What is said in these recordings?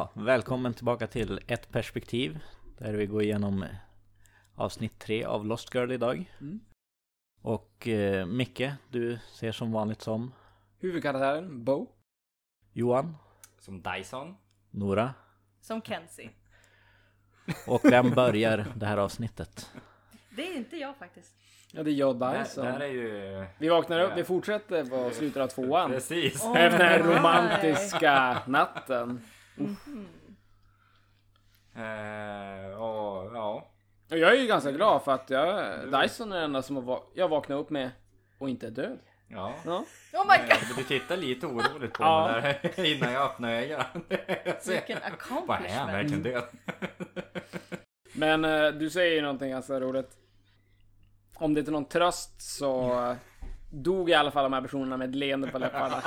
Ja, välkommen tillbaka till ett perspektiv. Där vi går igenom avsnitt tre av Lost Girl idag. Mm. Och eh, Micke, du ser som vanligt som Huvudkaraktären, Bo. Johan, Som Dyson. Nora. Som Kenzie. Och vem börjar det här avsnittet? Det är inte jag faktiskt. Ja, det är jag här, Dyson. det här är ju... Vi vaknar upp, vi fortsätter på slutet av tvåan. Precis. Efter den här romantiska natten. Eh, och ja. Och jag är ju ganska glad för att jag, Dyson är den enda som har va- jag vaknar upp med och inte är död. Ja. Ja. Oh my god! Eh, Du tittar lite oroligt på Ja. mig där innan jag öppnar ögonen. Vilken Vad är han verkligen accomplishment. död? Men eh, du säger ju någonting ganska roligt. Om det inte är någon tröst så eh, dog i alla fall de här personerna med ett leende på läpparna.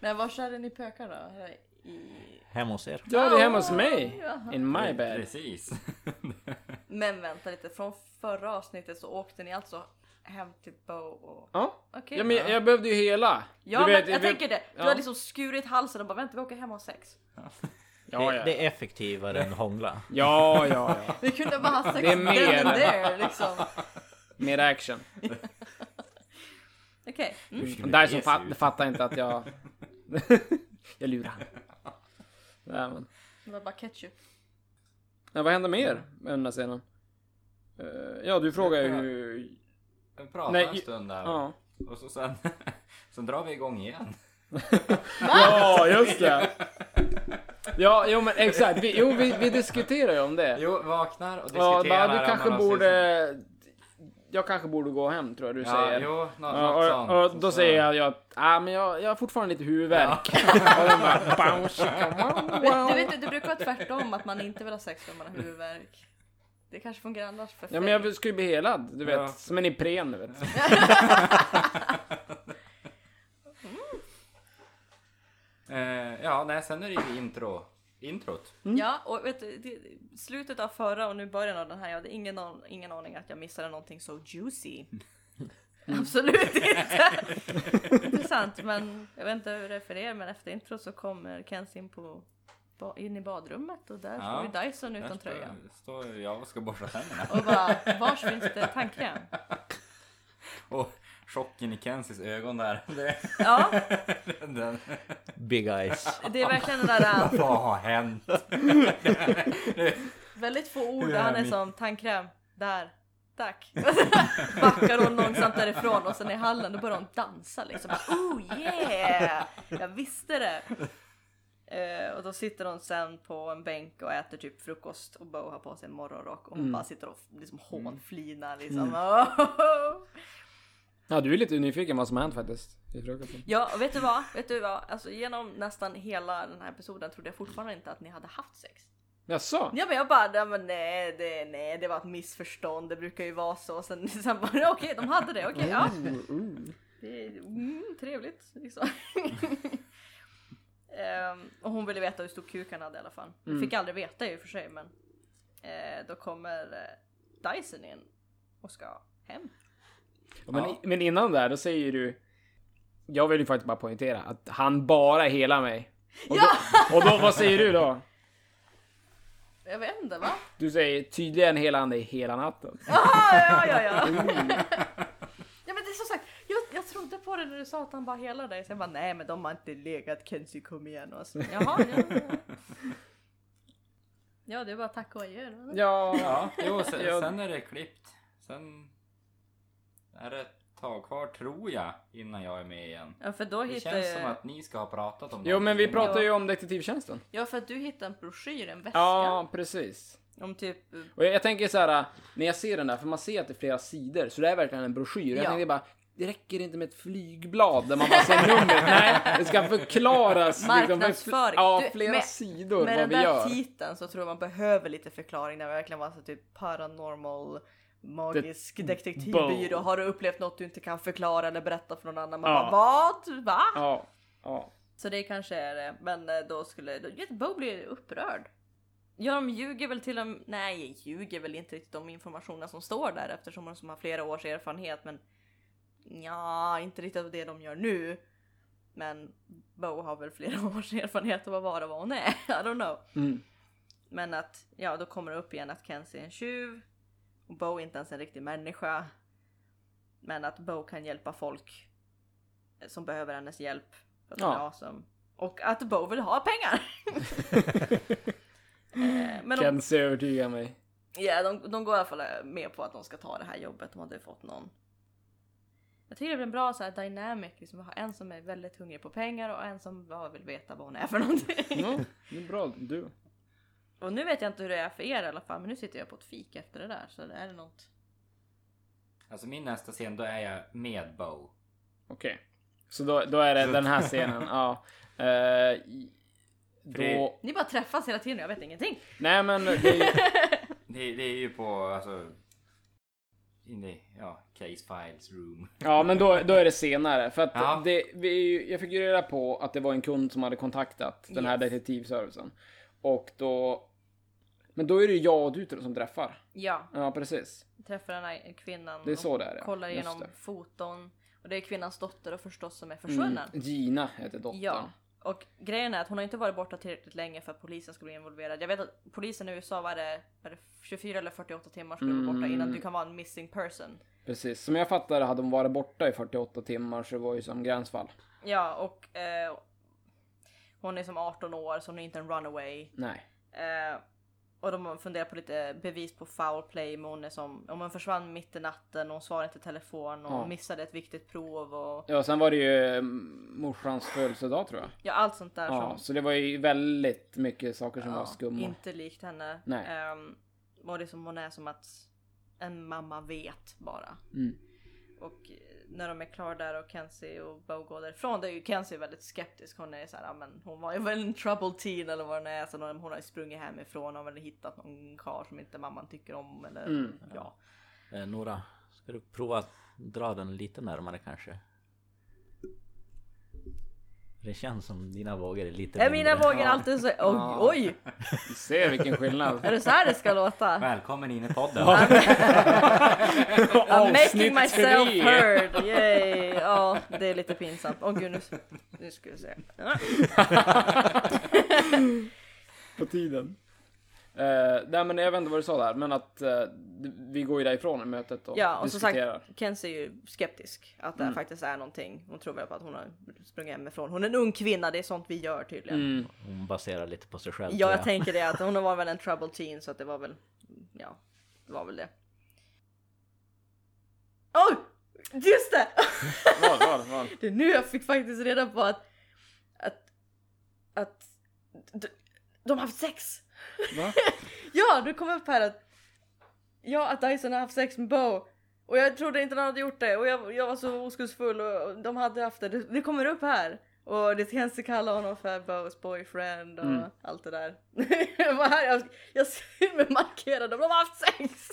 Men var körde ni pökar då? I... Hemma hos er? Ja, det är hemma hos mig. Jaha. In my bed. Precis. Men vänta lite, från förra avsnittet så åkte ni alltså hem till Bo och... Ja, Okej. ja men jag, jag behövde ju hela. Ja, Du men vet- jag vet- tänker det. Du ja. har liksom skurit halsen och bara vänta vi åker hem och sex. Ja, det, ja. det är effektivare än hångla. Ja, ja, ja. Vi kunde bara ha sex Det är mer. there liksom. Mer action. Okej. Mm. Hur skulle Där som fat, fattar inte att jag... jag lurar han. Nej, men. Det var bara ketchup. Ja, vad hände mer under den här scenen? Eh, ja, du frågar ju hur... Vi pratar Nej, en stund där. Ja. Och så sen, sen drar vi igång igen. ja, just det! Ja, jo men exakt. Vi, jo, vi, vi diskuterar ju om det. Jo, vaknar och Ja, diskuterar. bara, du kanske borde... Jag kanske borde gå hem tror jag du Ja, säger. jo, nå- något Ja, sånt. och, och då Så- säger jag, jag att ah, men jag, jag har fortfarande lite huvudvärk. och den bara, "Bam, chicka, wow, Du wow." vet, det brukar vara tvärtom att man inte vill ha sex när man har huvudvärk. Det kanske fungerar annars för Ja men jag ska ju bli helad, du vet. Ja. Som en Ipren, du vet. Eh, ja, nej, sen är det ju intro. Introt. Ja, och vet du, det, slutet av förra och nu början av den här, jag hade ingen, an- ingen aning att jag missade någonting så juicy. Absolut inte! Intressant, men jag vet inte hur det är för er, men efter intro så kommer Kenzie in, på, in i badrummet och där Ja. står ju Dyson utan Där tröja. står, står jag och ska borsta tänderna. Och bara, vars finns det tandkräm? Och chocken i Kenzies ögon där. Det, Ja, den, Big eyes. det är verkligen den där äh, vad har hänt? väldigt få ord han är som tandkräm, där, tack. Backar hon långsamt därifrån och sen i hallen då börjar hon dansa liksom. Bara, oh yeah! Jag visste det! Eh, och då sitter hon sen på en bänk och äter typ frukost och Bo har på sig en morgonrock och hon bara sitter och liksom hånflinar liksom. Ja, du är lite nyfiken vad som har hänt faktiskt. Ja, och vet du vad? Vet du vad? Alltså genom nästan hela den här episoden trodde jag fortfarande inte att ni hade haft sex. Jaså? Ja men jag bara, nej, men nej, det, nej det var ett missförstånd, det brukar ju vara så. Sen, sen bara, okej de hade det, okej ja. Det är mm, trevligt liksom. Ehm, och hon ville veta hur stor kuk han hade i alla fall. Mm. fick aldrig veta i och för sig men eh, då kommer eh, Dyson in och ska hem. Ja, men, Ja. men innan där, då säger du... Jag vill ju faktiskt bara poängtera att han bara hela mig. Och, Ja! då, och då, vad säger du då? Jag vet inte va? Du säger tydligen hela han dig hela natten. Ah, ja, ja, ja. ja men det är som sagt, jag, jag trodde på det när du sa att han bara hela dig. Sen bara nej men de har inte legat Kenzie kom igen och så. Jaha, ja, ja. Ja det är bara tack och adjö. Ja, Ja, jo, sen, Ja. sen är det klippt. Sen är det ett tag kvar, tror jag, innan jag är med igen. Ja för då Det hittar känns som jag... att ni ska ha pratat om jo men vi pratar ju om detektivtjänsten. Ja för att du hittade en broschyr, en väska. Ja, precis. Om typ... Och jag, jag tänker så här, när jag ser den där, för man ser att det är flera sidor, så det är verkligen en broschyr. Jag Ja. tänkte bara, det räcker inte med ett flygblad där man bara ser numret. Nej, det ska förklaras. liksom, med Marknadsföring. Ja, Du, flera med- sidor Med vad den vi där gör. titeln så tror jag man behöver lite förklaring när det verkligen var så typ paranormal magisk detektivbyrå. Bo. Har du upplevt något du inte kan förklara eller berätta för någon annan? Man Ja. bara vad? Va? Ja, ja. Så det kanske är det. Men eh, då skulle... Bo blir upprörd. Ja, de ljuger väl till och Nej, ljuger väl inte riktigt om informationen som står där eftersom de har flera års erfarenhet. Men ja, inte riktigt av det de gör nu. Men Bo har väl flera års erfarenhet av att vara vad hon är. I don't know. Mm. Men att, ja då kommer det upp igen att Kenzie är en tjuv. Och Bo är inte ens en riktig människa. Men att Bo kan hjälpa folk som behöver hennes hjälp. För att Ja. är awesome. Och att Bo vill ha pengar. Eh, Men de, Kenzie övertygar mig. ja, de, de går i alla fall med på att de ska ta det här jobbet. De hade fått någon. Jag tycker det blir en bra så här dynamic. Liksom, att ha en som är väldigt hungrig på pengar och en som bara vill veta vad hon är för någonting. Ja, det är bra. Du. Och nu vet jag inte hur det är för er i alla fall. Men nu sitter jag på ett fik efter det där. Så det är något. Alltså min nästa scen, då är jag med Bo. Okej. Så då, då är det den här scenen. Ja. I- då... Ni bara träffas hela tiden och jag vet ingenting. Nej men det är ju... Det, det är ju på, alltså... In the, ja, case files room. Ja men då, då är det senare. För att Ja. det, vi, jag fick ju reda på att det var en kund som hade kontaktat den här Yes. detektivservicen. Och då... Men då är det ju jag och du som träffar. Ja, Ja precis. träffar den här kvinnan. Det är så det är. Kollar igenom foton. Och det är kvinnans dotter och förstås som är Mm. försvunnen. Gina heter dottern. Ja. Och grejen är att hon har inte varit borta tillräckligt länge för att polisen skulle bli involverad. Jag vet att polisen i USA var det, var det 24 eller 48 timmar skulle vara borta Mm. innan du kan vara en missing person. Precis. Som jag fattar hade hon varit borta i 48 timmar så det var ju som gränsfall. Ja, och eh, hon är som 18 år så hon är inte en runaway. Nej. Eh, och de har funderat på lite bevis på foul play men hon som, om hon försvann mitt i natten och hon svarade inte telefon och Ja. missade ett viktigt prov och Ja, sen var det ju mm, morsans födelsedag tror jag. ja allt sånt där Ja, som så det var ju väldigt mycket saker som ja, var skumma. inte likt henne. Nej. Ehm, och det som hon är som att en mamma vet bara. Mm. Och när de är klara där och Kenzie och Bo går därifrån, då är ju Kenzie väldigt skeptisk. Hon är så här, ja, men hon var ju väl en troubled teen eller vad den är. Så hon har ju sprungit hemifrån och väl hittat någon karl som inte mamman tycker om eller Mm. ja. Eh, Nora, ska du prova att dra den lite närmare kanske? Det känns som dina vågor är lite Är mina vågor alltid så, oj, Ja. oj! Du ser vilken skillnad. Är det så här det ska låta? Välkommen in i podden. I'm making myself heard! Yay! Ja, det är lite pinsamt. Åh gud, nu, nu ska vi se. Ja. På tiden. Uh, nej men jag vet inte vad du sa där, men att eh, vi går ju därifrån i mötet och Ja, och som sagt, diskuterar. Kenzie är ju skeptisk att det Mm. faktiskt är någonting. Hon tror väl på att hon har sprungit hemifrån. Hon är en ung kvinna, det är sånt vi gör tydligen. Mm. Hon baserar lite på sig själv Ja, tror jag tänker det att hon var väl en troubled teen så att det var väl, ja, det var väl det. Oj! Just det! Vad, vad, vad? Det är nu jag fick faktiskt reda på att, att, att de, de har haft sex. Va? Ja, du kom upp här att, ja, att Dyson har haft sex med Bo. Och jag trodde inte han hade gjort det och jag, jag var så oskuldsfull och de hade haft det. Det, det kommer upp här. Och det känns att kalla honom för Bo's boyfriend och Mm. allt det där. jag var här, jag, jag ser mig markerad de har haft sex!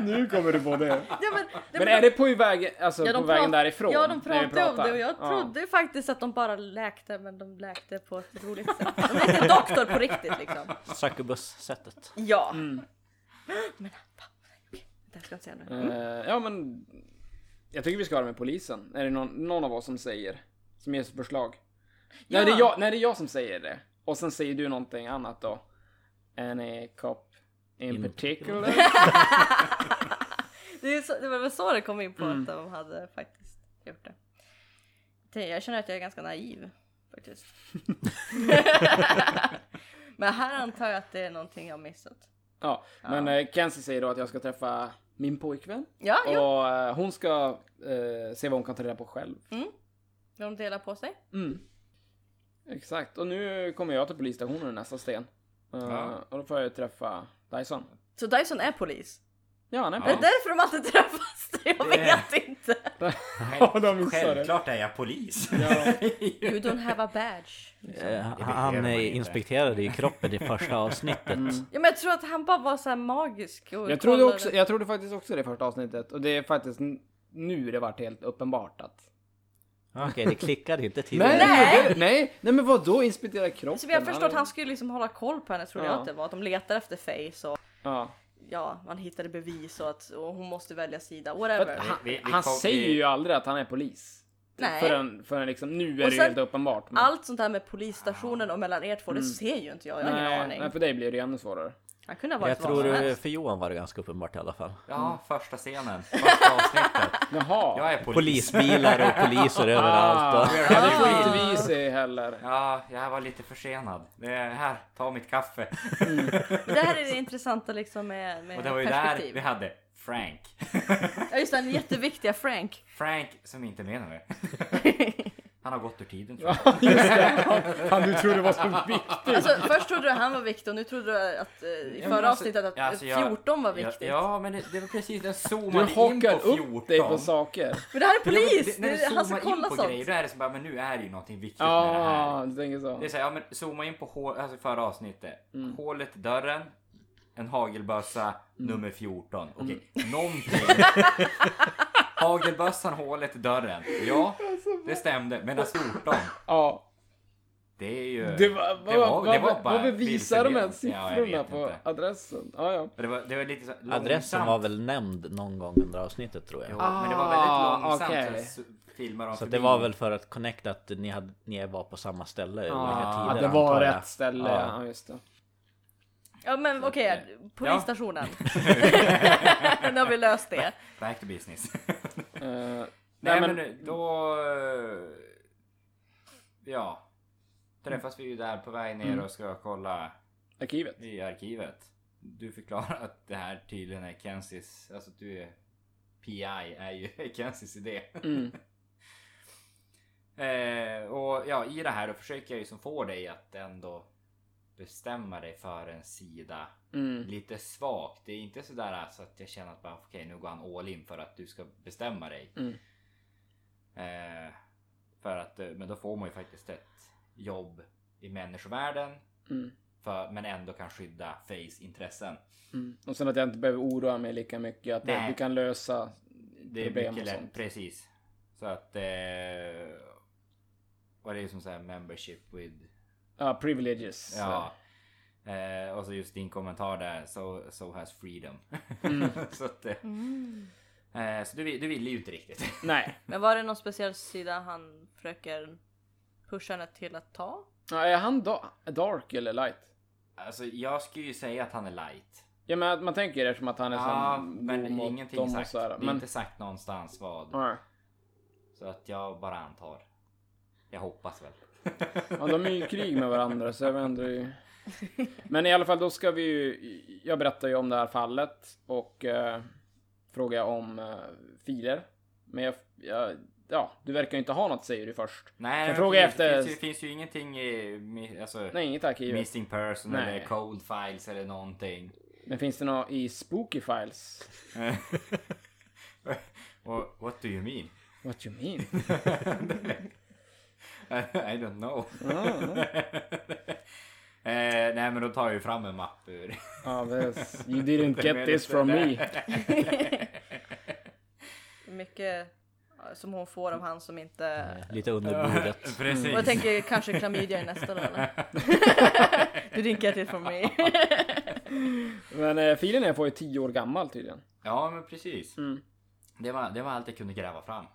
nu kommer du på det. ja, men, Men är det på vägen, alltså Ja, på de vägen därifrån? Ja, de pratade om pratar? det och jag Ja. trodde faktiskt att de bara läkte, men de läkte på ett roligt sätt. De är inte doktor på riktigt liksom. Succubus-sättet. Ja. Mm. Men okej, det ska jag inte säga nu. Eh, ja men jag tycker vi ska ha det med polisen. Är det någon, någon av oss som säger? Som ger förslag? Nej, det är jag, nej det är jag som säger det. Och sen säger du någonting annat då. Any cop in, In- particular? Det, är så, det var väl så det kom in på Mm. att de hade faktiskt gjort det. Det- Jag känner att jag är ganska naiv faktiskt. Men här antar jag att det är någonting jag missat. ja, men Ja. eh, Kenzie säger då att jag ska träffa min pojkvän. Ja. Och eh, hon ska eh, se vad hon kan ta reda på själv. Vill de dela på sig? Mm. Exakt, och nu kommer jag till polisstationen nästa sten. Eh, Ja. Och då får jag träffa Dyson. Så Dyson är polis? Ja, han är Är det polis. därför de alltid träffas? Jag Det- vet inte. Ja, de det. Självklart är jag polis. Ja. You don't have a badge. Han eh, inte. inspekterade ju kroppen i första avsnittet. Mm. Ja men jag tror att han bara var så här magisk och Jag trodde, också, jag trodde faktiskt också det i första avsnittet. Och det är faktiskt nu det vart helt uppenbart att... Okej, det klickade inte Nej, tidigare. nej, nej, nej, nej men vadå inspektera kroppen? Så vi har förstått att Han- han skulle liksom hålla koll på henne trodde Ja. jag att det var. Att de letar efter Face och Ja. Ja, man hittade bevis och att och hon måste välja sida. Whatever. han Vi- vi han kom- säger vi- ju aldrig att han är polis. Nej. Förrän, förrän liksom, nu är Och det sen- helt uppenbart. men- Allt sånt här med polisstationen och mellan er två, det ser ju inte jag. Jag har ingen nej, aning. nej, för dig blir det ännu svårare. Han kunde ha varit Jag vad tror som helst. för Johan var det ganska uppenbart i alla fall. Ja, första scenen. Första avsnittet. Jaha. Jag är polis. Polisbilar och poliser överallt. Ah, Och... ja, det inte vi se heller. Ja, jag var lite försenad. Det är här, ta mitt kaffe. Men det här är det intressanta liksom med, med Och det var ju där perspektiv. vi hade Frank. Ja just det, den jätteviktiga Frank. Frank som inte menar det. Han har gått ur tiden tror jag. Ja, just det. Han, han du trodde var så viktig. Alltså först trodde du han var viktig och nu trodde du att eh, i förra alltså- avsnittet att ja, alltså jag- 14 var viktigt. ja, men det, det var precis, den Du zoomade in på hakar 14. upp dig på saker. Men det här är Ja, men polis! det- när det, du är han ska zoomar in kolla på sånt. grejer, då är det som bara, men nu är det ju någonting viktigt med det här. Ja, du tänker så. Det är så här, ja men zooma in på hål, alltså förra avsnittet. Mm. Hålet i dörren, en hagelbössa, Mm. nummer 14. Okej, någonting. Hagelbössan, hålet i dörren. Ja, det stämde. Men 14, Ja. det är ju... Det var, det var- vad, det var vad, bara vad bevisar de här. Ja, siffrorna vet på inte. adressen? Ja, ja. Det var, det var lite så Adressen var väl nämnd någon gång under avsnittet tror jag. Jo, men det var väldigt Ah, långsamt. okej. Så Så förbi. det var väl för att connecta att ni, hade, ni var på samma ställe i olika Ja, tider att det var rätt ställe. Ja. Ja, just det. Ja men okej, Ja. polisstationen. nu har vi löst det. Back to business. Eh, Nej, nej, men, men, då... eh, Ja. Träffas vi ju där på väg ner Mm. och ska kolla arkivet. i arkivet. Du förklarar att det här tydligen är Kensis, alltså att du är PI är ju Kensis idé. Mm. Eh, och ja, i det här då försöker jag ju som få dig att ändå bestämma dig för en sida Mm. lite svagt. Det är inte sådär så att jag känner att bara okej nu går han all in för att du ska bestämma dig. Mm. Eh, för att, eh, men då får man ju faktiskt ett jobb i människovärlden. Mm. För, men ändå kan skydda Face intressen. Mm. Och sen att jag inte behöver oroa mig lika mycket. Att Nej. du kan lösa Det är problem och lätt, sånt. precis. Så att... Eh, och det är som såhär membership with... Ja, privileges. Ja. Eh, och så just din kommentar där, so, so has freedom. Mm. så att... Eh, eh, så du, vill- du ville ju inte riktigt. Nej. Men var det någon speciell sida han försöker pusha henne till att ta? Ja, är han da- dark eller light? Alltså jag skulle ju säga att han är light. Ja, men att man tänker det som att han är Ja, som men ingenting dem sagt. så här. Det är Men, inte sagt någonstans vad. ja. Så att jag bara antar. Jag hoppas väl. Ja, de är ju i krig med varandra så jag vet inte. Men i alla fall, då ska vi ju... Jag berättar ju om det här fallet och eh, frågar om eh, filer. Men jag, jag... Ja, du verkar ju inte ha något säger du först. Nej, Sen frågar jag efter- Det finns ju, finns ju ingenting i alltså, Nej, inget arkiv. missing person Nej. eller cold files eller någonting. Men finns det något i spooky files? what, what do you mean? What you mean? I don't know. Ja, eh, nej men då tar jag ju fram en mapp ur. this. You didn't get this from me. Mycket som hon får av han som inte... Eh, Lite under bordet. Precis. Och jag tänker kanske klamydia i nästa då eller? Du didn't get it from me. Men eh, filen är på är tio år gammal tydligen. Ja men precis. Mm. Det var, det var allt jag kunde gräva fram.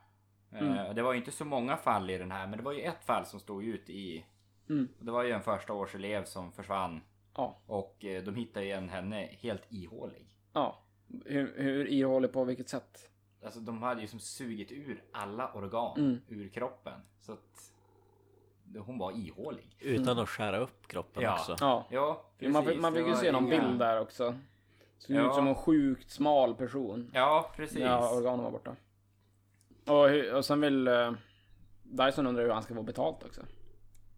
Mm. Eh, det var ju inte så många fall i den här men det var ju ett fall som stod ut i. Mm. Det var ju en första års elev som försvann. Ja. Och eh, de hittade igen henne helt ihålig. Ja. Hur, hur ihålig på vilket sätt? Alltså de hade ju som sugit ur alla organ Mm. ur kroppen. Så att hon var ihålig. Utan att skära upp kroppen Ja. också. Ja. Ja, precis. man man fick ju se någon inga- bild där också. Såg Ja. ut som en sjukt smal person. Ja, precis. Ja, organen var borta. Och, och sen vill uh, Dyson undrar hur han ska få betalt också.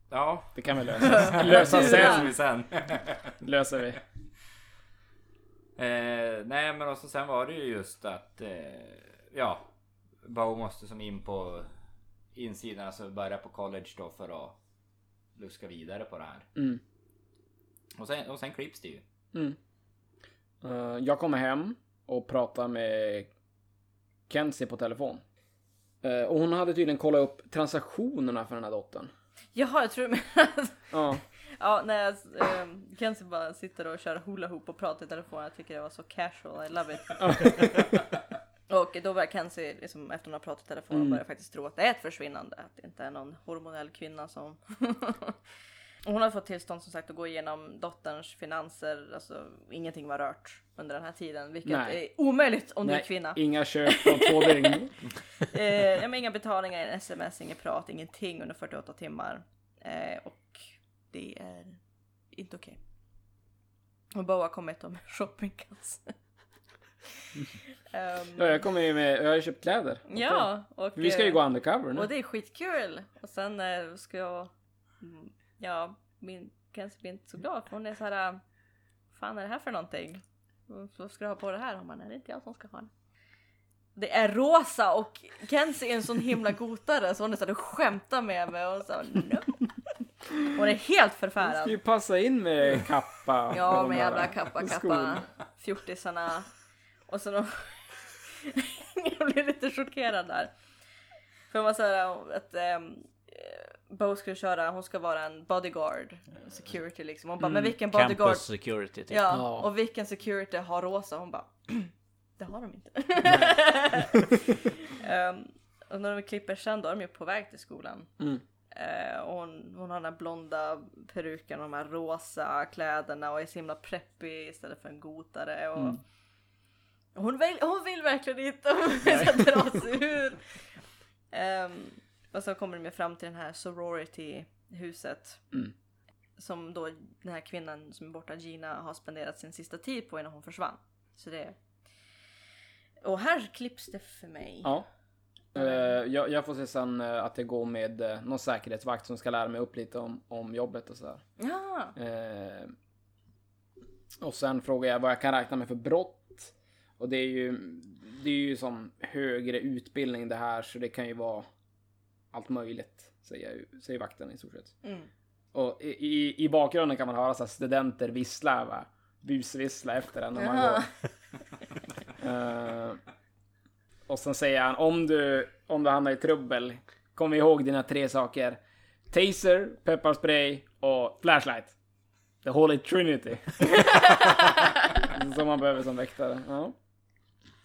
Ja, Det kan vi lösa. lösa sen. vi sen. Löser vi. eh, nej, men och så sen var det ju just att eh, ja, Bo måste som in på insidan, alltså börja på college då för att luska vidare på det här. Mm. Och sen, och sen klipps det ju. Mm. Eh, jag kommer hem och pratar med Kenzie på telefon. Eh, och hon hade tydligen kollat upp transaktionerna för den här dottern. Jaha, jag tror du menar Ja. Ja, när jag, eh, Kenzie bara sitter och kör hula hoop och pratar i telefon. Jag tycker det var så casual, I love it. Och då börjar Kenzie, liksom, efter hon har pratat i telefon, Mm. börjar faktiskt tro att det är ett försvinnande. Att det inte är någon hormonell kvinna som... hon har fått tillstånd som sagt att gå igenom dotterns finanser. Alltså ingenting var rört under den här tiden. Vilket Nej. är omöjligt om du är Nej, kvinna. Inga köp på två dygn. eh, ja, men inga betalningar, inga sms, inget prat, ingenting under 48 timmar. Eh, och det är inte okej. Och Bo har kommit om shoppingkasse. Ehm, Ja, jag kommer ju med, jag har köpt kläder. ja, och, Vi ska ju eh, gå undercover nu. och det är skitkul. Och sen eh, ska jag, ja, min Kenzie blir inte så glad för hon är så här, äh, fan är det här för någonting? Vad ska du ha på det här? Hon bara, nej det är inte jag som ska ha det. Det är rosa och Kenzie är en sån himla gotare så hon är så här, du skämtar med mig och så no. Hon är helt Det ska förfärad. ju passa in med kappa. Ja med jävla kappa kappa fjortisarna. Och så de... jag blev lite chockerad där. För hon var såhär att um, Bo skulle köra, hon ska vara en bodyguard, security liksom. Hon bara, men vilken bodyguard? Campus security typ. Ja, Ja. och vilken security har rosa? Hon bara, det har de inte. Ehm, och när de klipper sen då är de ju på väg till skolan. Mm. Eh, och hon, hon har den här blonda peruken och de här rosa kläderna och är så himla preppy istället för en gotare. Och Mm. hon, vill, hon vill verkligen inte hon ska dra sig ur. Ehm, och så kommer de fram till den här sorority-huset. Mm. Som då den här kvinnan som är borta, Gina, har spenderat sin sista tid på innan hon försvann. Så det... Och här klipps det för mig. Ja. Eh, jag, jag får se sen eh, att det går med uh, någon säkerhetsvakt som ska lära mig upp lite om, om jobbet och sådär. Ja. Eh, och sen frågar jag vad jag kan räkna med för brott. Och det är ju, det är ju som högre utbildning det här så det kan ju vara allt möjligt. Säger, säger vakten i stort sett. Mm. Och i, i, i bakgrunden kan man höra så här studenter vissla, va? busvissla efter en när man Jaha. går. Eh, och sen säger han om du, om du hamnar i trubbel, kom ihåg dina tre saker. Taser, pepparspray och flashlight. The Holy Trinity. som man behöver som väktare. Ja.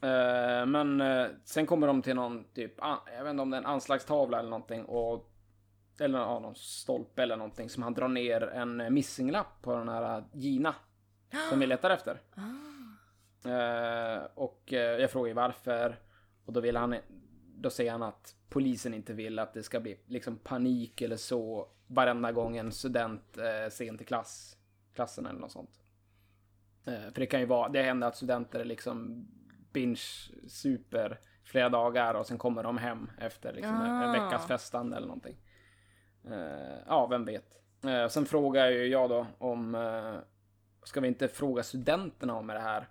Eh, men eh, sen kommer de till någon typ, an- jag vet inte om det är en anslagstavla eller någonting och eller ja, någon stolpe eller någonting som han drar ner en eh, missinglapp på den här Gina som vi letar efter. Eh, och eh, jag frågar ju varför och då vill han då säger han att polisen inte vill att det ska bli liksom panik eller så varenda gång en student eh, sent till klass, klassen eller något sånt. Eh, för det kan ju vara, det händer att studenter liksom binge super flera dagar och sen kommer de hem efter liksom en, en Ah. veckas festande eller någonting. Eh, ja, vem vet. Eh, sen frågar ju jag då om, eh, ska vi inte fråga studenterna om det här?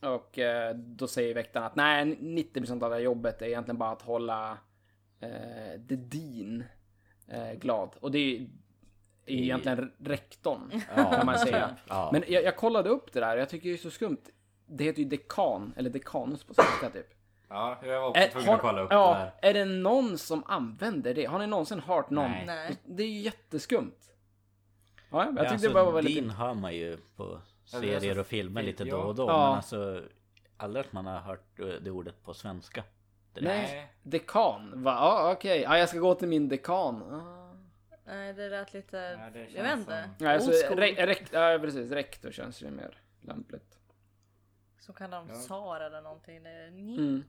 Och då säger väktaren att nej, 90% av det här jobbet är egentligen bara att hålla eh, the dean glad. Och det är, egentligen rektorn. Ja, kan man säga. Ja. Men jag, jag kollade upp det där, jag tycker det är så skumt. Det heter ju dekan, eller dekanus på svenska typ. Ja, jag var också Är, tvungen att kolla upp det ja, här. är det någon som använder det? Har ni någonsin hört någon? Nej. Det är ju jätteskumt. Ja, jag Ja, tyckte alltså, det bara var lite... Din hör man ju på Ja, det serier och filmer lite ja. då och då. Ja. Men alltså aldrig att man har hört eh, det ordet på svenska. Det. Nej, dekan. Va? Ja, okej. Ja, jag ska gå till min dekan. Ah. Nej det lät lite, Ja, det jag vet inte. som- Nej, alltså, re, rekt, ja, precis. Rektor känns ju mer lämpligt. Så kan de Ja. SAR eller någonting. Mm.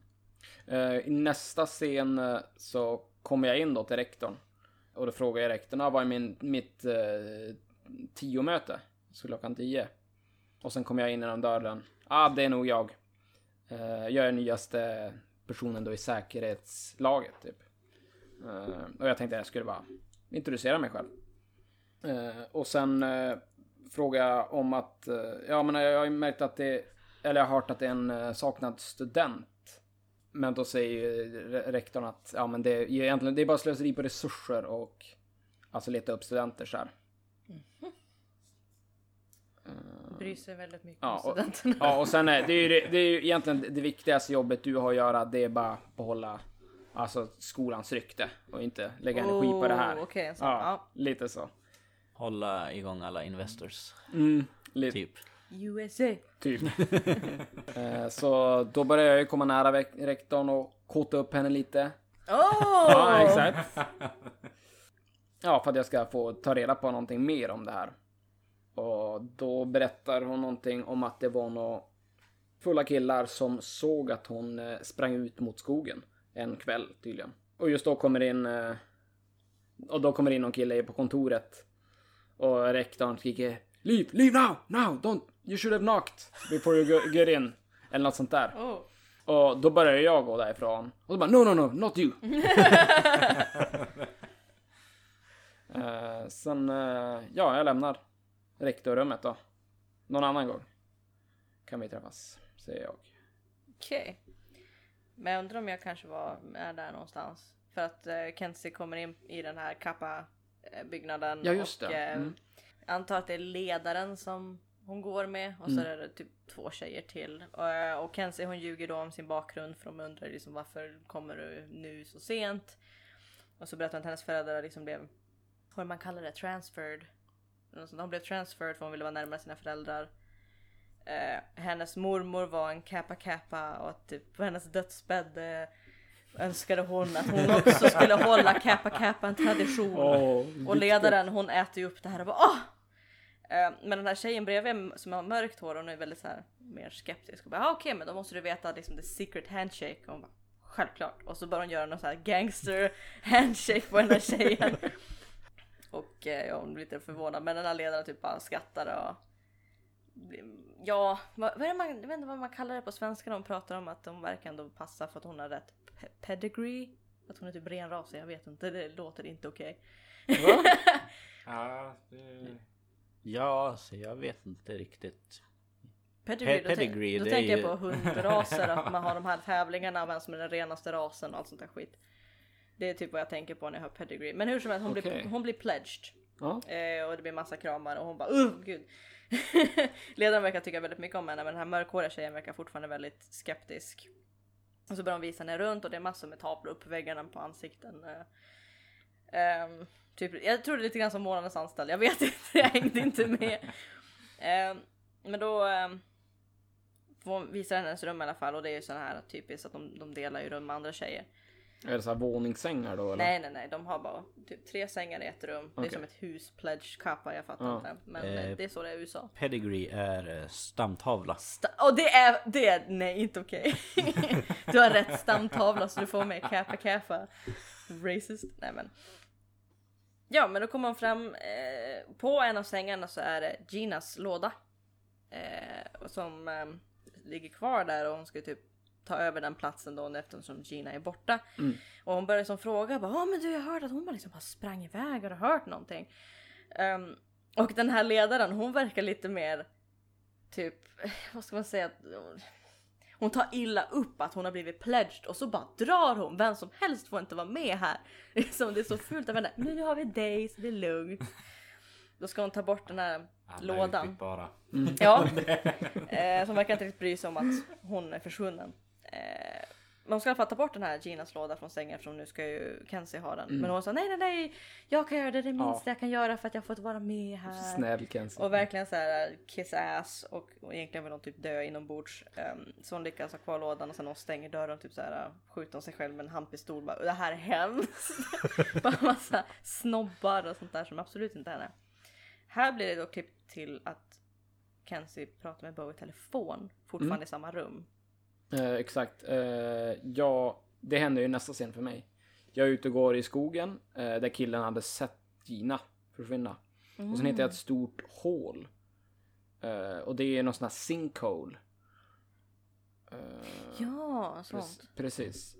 Eh, I nästa scen eh, så kommer jag in då till rektorn. Och då frågar jag rektorn, ah, vad är min, mitt uh, tio-möte? Så klockan tio. Och sen kommer jag in genom dörren. Ah, det är nog jag. Eh, jag är nyaste personen då i säkerhetslaget, typ. Eh, och jag tänkte jag skulle bara introducera mig själv. Eh, och sen uh, frågar jag om att, eh, ja men jag har ju märkt att det, eller jag har hört att det är en eh, saknad student. Men då säger ju re- rektorn att ja, men det, är egentligen, det är bara slöseri på resurser och alltså leta upp studenter så här. Bryr sig väldigt mycket Ja, om och- studenterna. Ja, och sen är det, är ju, det, är ju egentligen det viktigaste jobbet du har att göra. Det är bara behålla alltså skolans rykte och inte lägga energi på det här. Oh, en sån. ja, Ja. lite så. Hålla igång alla investors. Mm, lite. Typ. USA. Typ. Eh, så då börjar jag ju komma nära rektorn och kota upp henne lite. Oh! Ja, exakt. Ja, för att jag ska få ta reda på någonting mer om det här. Och då berättar hon någonting om att det var några fulla killar som såg att hon eh, sprang ut mot skogen en kväll tydligen. Och just då kommer in eh, och då kommer in någon kille på kontoret och rektorn skriker Leave, leave now, now, don't, you should have knocked before you get in. Eller något sånt där. Oh. Och då börjar jag gå därifrån. Och då bara no, no, no, not you. Eh, sen, eh, ja, jag lämnar rektorrummet då. Någon annan gång. Kan vi träffas, säger jag. Okej. Men jag undrar om jag kanske var är där någonstans. För att eh, Kenzie kommer in i den här kappa byggnaden. Ja, just och, det. Mm. Antar att det är ledaren som hon går med och Mm. så är det typ två tjejer till. Och, eh, och Kenzie hon ljuger då om sin bakgrund för de undrar liksom varför kommer du nu så sent? Och så berättar hon att hennes föräldrar liksom blev, vad man kallar det, transferred. De blev transferred för hon ville vara närmare sina föräldrar. Eh, hennes mormor var en kappa kappa och typ på hennes dödsbädd eh, önskade hon att hon också skulle hålla kappa kappa en tradition. Och ledaren hon äter ju upp det här och bara åh! Eh, Men den här tjejen bredvid som har mörkt hår hon är väldigt så här mer skeptisk och bara ah, okej men då måste du veta liksom the secret handshake och hon bara självklart och så börjar hon göra någon så här gangster handshake på den här tjejen. och eh, ja, hon blir lite förvånad men den här ledaren typ bara skrattar och Ja, vad, vad är det man, jag vet inte vad man kallar det på svenska när de pratar om att de verkar ändå passa för att hon har rätt pe- pedigree. Att hon är typ renrasig, jag vet inte, det låter inte okej. Ja, det... Ja, så jag vet inte riktigt. Pedigree, Pe- då, pedigree, då är tänker jag ju- på hundraser, att man har de här tävlingarna, vem som är den renaste rasen och allt sånt där skit. Det är typ vad jag tänker på när jag hör pedigree. Men hur som helst, hon, Okej. blir, hon blir pledged. Ja. Eh, och det blir massa kramar och hon bara uh gud. Ledaren verkar tycka väldigt mycket om henne men den här mörkhåriga tjejen verkar fortfarande väldigt skeptisk. Och så börjar de visa henne runt och det är massor med tavlor upp på väggarna på ansikten. Ehm, typ, jag tror det är lite grann som månadens anställd, jag vet inte, jag hängde inte med. Ehm, men då um, får hon visa hennes rum i alla fall och det är ju sån här typiskt att de, de delar ju rum med andra tjejer. Är det så här våningssängar då eller? Nej nej nej, de har bara typ tre sängar i ett rum. Det är som ett hus, pledge kappa, jag fattar Ja. inte. Men Eh, eh, det är så det är i USA. Pedigree är eh, stamtavla. Sta- och det är, det är, nej inte okej. du har rätt stamtavla så du får med kappa kappa. Racist. Nej men. Ja men då kommer man fram, eh, på en av sängarna så är det Ginas låda. Eh, som eh, ligger kvar där och hon ska typ ta över den platsen då eftersom Gina är borta. Mm. Och hon börjar som fråga bara, ja men du jag hörde att hon bara liksom bara sprang iväg, har du hört någonting? Ehm, och den här ledaren hon verkar lite mer typ, vad ska man säga? Hon tar illa upp att hon har blivit pledged och så bara drar hon. Vem som helst får inte vara med här. Liksom, det är så fult av henne. Nu har vi dig så det är lugnt. Då ska hon ta bort den här Alla lådan. utbytbara. Ja. Eh, som verkar inte riktigt bry sig om att hon är försvunnen. Eh, hon ska i alla fall ta bort den här Ginas låda från sängen eftersom nu ska ju Kenzie ha den. Men hon sa nej nej nej, jag kan göra det, det det Ja. minsta jag kan göra för att jag fått vara med här. Snäll Kenzie. Och verkligen så här kiss ass och, och egentligen vill hon typ dö inombords. Um, så hon lyckas ha kvar lådan och sen hon stänger dörren typ så här skjuter hon sig själv med en handpistol. Bara, det här är hemskt. Bara massa snobbar och sånt där som absolut inte är henne. Här blir det då klipp till att Kenzie pratar med Bo i telefon, fortfarande Mm. i samma rum. Eh, exakt. Eh, ja, det händer ju nästa scen för mig. Jag är ute och går i skogen eh, där killen hade sett Gina försvinna. Och sen hittar jag ett stort hål. Eh, och det är någon sån här sinkhole. Eh, Ja, sånt. prec- precis.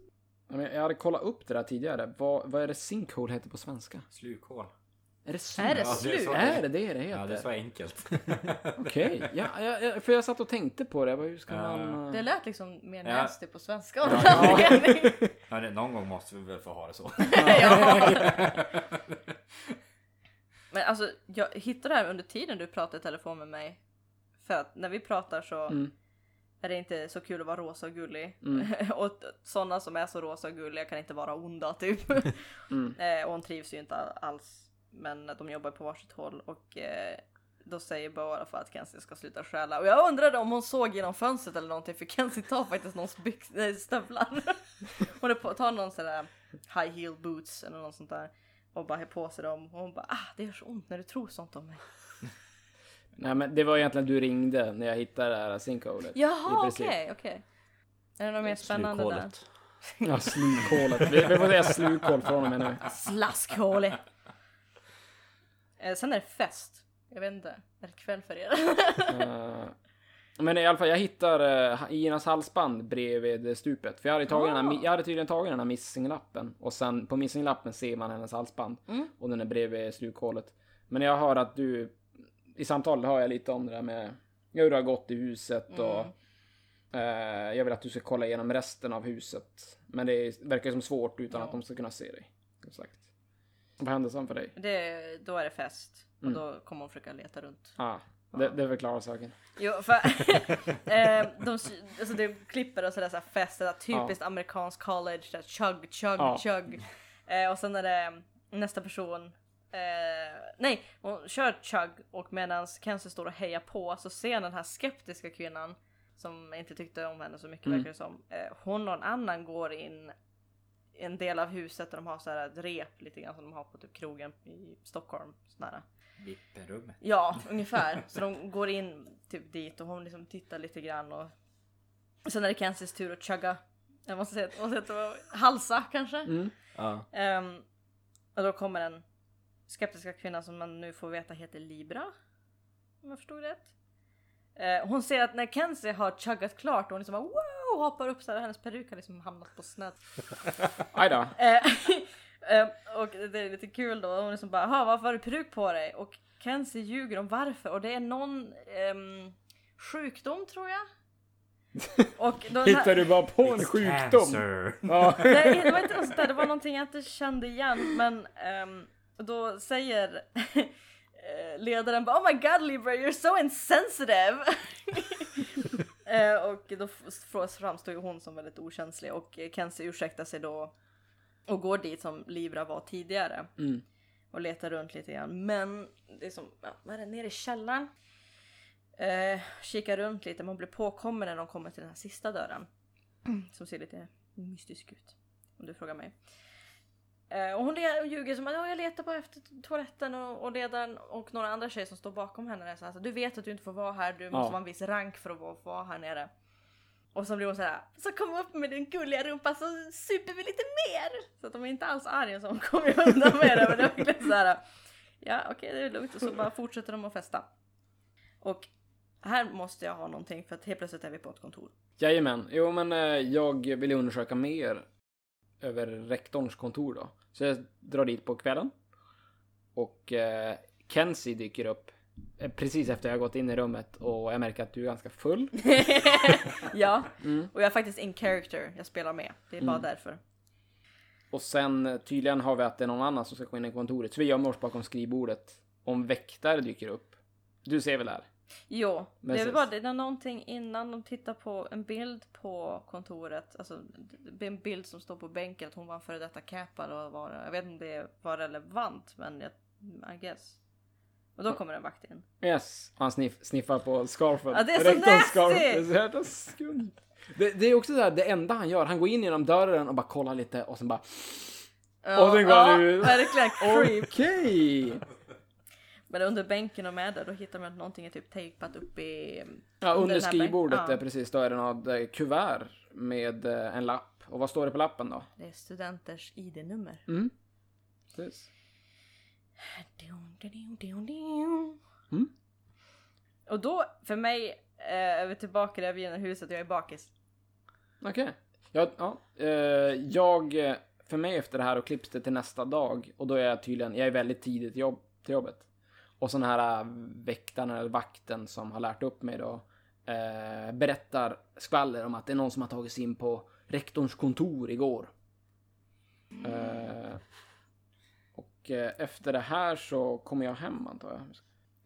Jag hade kollat upp det där tidigare. Vad, vad är det sinkhole heter på svenska? Slukhål. Är det så? Är det Ja, det är slut? Är det det det Ja, det är heter? så enkelt. Okej. Ja, ja, ja, för jag satt och tänkte på det. Hur ska Ja. man... eh, Det lät liksom mer Ja. nasty på svenska av Ja. någon anledning. ja, det, någon gång måste vi väl få ha det så. ja. Men alltså, jag hittade det här under tiden du pratade i telefon med mig. För att när vi pratar så Mm. är det inte så kul att vara rosa och gullig. Mm. och sådana som är så rosa och gulliga kan inte vara onda typ. Mm. eh, och hon trivs ju inte alls. Men de jobbar på varsitt håll och eh, då säger Bo i alla fall att Kenzie ska sluta stjäla. Och jag undrade om hon såg genom fönstret eller någonting för Kenzie tar faktiskt någons byx- nej, stövlar. hon tar någon sån där high heel boots eller något sånt där. Och bara har på sig dem. Och hon bara ah det gör så ont när du tror sånt om mig. Nej men det var egentligen du ringde när jag hittade det här sinkholet. Jaha okej okej. Är det något mer spännande där? Slukhålet. Ja, slukhålet. Vi, vi får säga slukhål från och med nu. Slaskhåle! Eh, sen är det fest. Jag vet inte. Är det kväll för er? Eh, men i alla fall, jag hittar uh, Inas halsband bredvid stupet. För jag hade, tagit den här, mi- jag hade tydligen tagit den här missinglappen. Och sen på missinglappen ser man hennes halsband. Mm. Och den är bredvid slukhålet. Men jag hör att du, i samtalet hör jag lite om det där med hur det har gått i huset och eh, jag vill att du ska kolla igenom resten av huset. Men det verkar som svårt utan Ja. att de ska kunna se dig. Sagt. Vad hände sen för dig? Det, då är det fest. Och Mm. då kommer hon försöka leta runt. Ah, det, det förklarar saken. Jo, för eh, de, alltså det klipper och sådär så här fest, det där typiskt amerikansk college, där chug, chug, Ja. chug. Eh, och sen är det nästa person. Eh, nej, hon kör chug och medan Kenzie står och hejar på så ser den här skeptiska kvinnan som inte tyckte om henne så mycket Mm. verkar det som. Eh, hon och en annan går in en del av huset där de har så här ett rep lite grann som de har på typ krogen i Stockholm. Sådär. Vipperummet. Ja, ungefär. Så de går in typ dit och hon liksom tittar lite grann och sen är det Kenzies tur att chugga. Jag måste säga, jag måste säga halsa kanske. Mm. Ja. Ehm, och då kommer den skeptiska kvinnan som man nu får veta heter Libra. Om jag förstod rätt. Eh, hon ser att när Kenzie har chuggat klart och hon liksom bara wow hoppar upp så här, hennes peruk har liksom hamnat på sned. Aj då. Eh, eh, och det är lite kul då, hon liksom bara "Jaha, varför har du peruk på dig? Och Kenzie ljuger om varför och det är någon ehm, sjukdom tror jag. Och då, Hittar du bara på en sjukdom? Ja. Nej, det var inte något sånt där, det var någonting jag inte kände igen men ehm, då säger eh, ledaren bara Oh my god Libra you're so insensitive! Eh, och då framstår ju hon som väldigt okänslig och eh, Kenzie ursäktar sig då och går dit som Libra var tidigare Mm. och letar runt lite grann. Men det är som, ja, vad är det, nere i källaren? Eh, kikar runt lite, man blir påkommen när de kommer till den här sista dörren. Som ser lite mystisk ut. Om du frågar mig. Eh, och hon och ljuger som att "Ja, jag letar bara efter toaletten och, och ledaren och några andra tjejer som står bakom henne. Så här, så du vet att du inte får vara här, du måste Ja. vara en viss rank för att vara, få vara här nere. Och så blir hon så här, så kom upp med din gulliga rumpa så super vi lite mer! Så att de är inte alls arga så hon kommer undan med det men det är verkligen så här. Ja okej det är lugnt och så bara fortsätter de att festa. Och här måste jag ha någonting för att helt plötsligt är vi på ett kontor. Jajamän. Jo, men eh, jag vill undersöka mer över rektorns kontor då. Så jag drar dit på kvällen. Och eh, Kenzie dyker upp eh, precis efter jag gått in i rummet och jag märker att du är ganska full. ja, Mm. och jag är faktiskt in character, jag spelar med. Det är bara Mm. därför. Och sen eh, tydligen har vi att det är någon annan som ska gå in i kontoret. Så vi gömmer oss bakom skrivbordet. Om väktare dyker upp. Du ser väl det här? Jo, Men det är sen- bara det är någonting innan de tittar på en bild på kontoret. Alltså det är en bild som står på bänken att hon var en före detta capad och var, jag vet inte om det var relevant men jag, I guess. Och då kommer en vakt in. Yes. Han sniff, sniffar på scarfen. Ja, det är så nasty! Det är. Det, det är också så här, det enda han gör. Han går in genom dörren och bara kollar lite och sen bara Ja, Och sen går ja, han ut. verkligen creep. Okej! Men under bänken och med där då hittar man att någonting är typ tejpat upp i... Ja, Under under skrivbordet ja. precis, då är det något kuvert med eh, en lapp. Och vad står det på lappen då? Det är studenters ID-nummer. Mm. Precis. Mm. Och då, för mig, eh, är vi tillbaka där vid det här huset, jag är bakis. Okej. Ja, ja. Eh, jag, eh, för mig efter det här och klipps det till nästa dag och då är jag tydligen, jag är väldigt tidigt jobb, till jobbet. Och sån här äh, väktaren eller vakten som har lärt upp mig då eh, berättar skvaller om att det är någon som har tagit sig in på rektorns kontor igår. Eh, och eh, efter det här så kommer jag hem antar jag.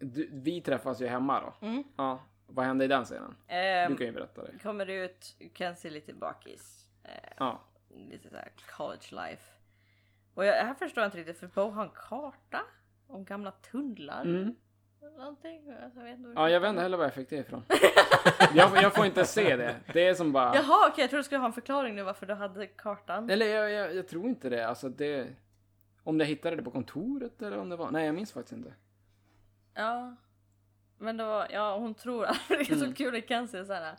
Du, vi träffas ju hemma då. Mm. Ja, vad hände i den scenen? Ehm, Du kan ju berätta det. Kommer ut, kan se lite bakis. Ja. lite såhär college life. Och jag, här förstår jag inte riktigt för Bo har en karta om gamla tunnlar. Mm. någonting. Alltså, jag vet inte Ja, jag vet inte heller var jag fick det ifrån. jag, jag får inte se det. Det är som bara... Jaha, okej, jag trodde du skulle ha en förklaring nu varför du hade kartan. Eller jag, jag, jag tror inte det. Alltså det... Om jag hittade det på kontoret eller om det var... Nej, jag minns faktiskt inte. Ja. Men det var, ja hon tror att det är så Mm. kul i Kansas såhär.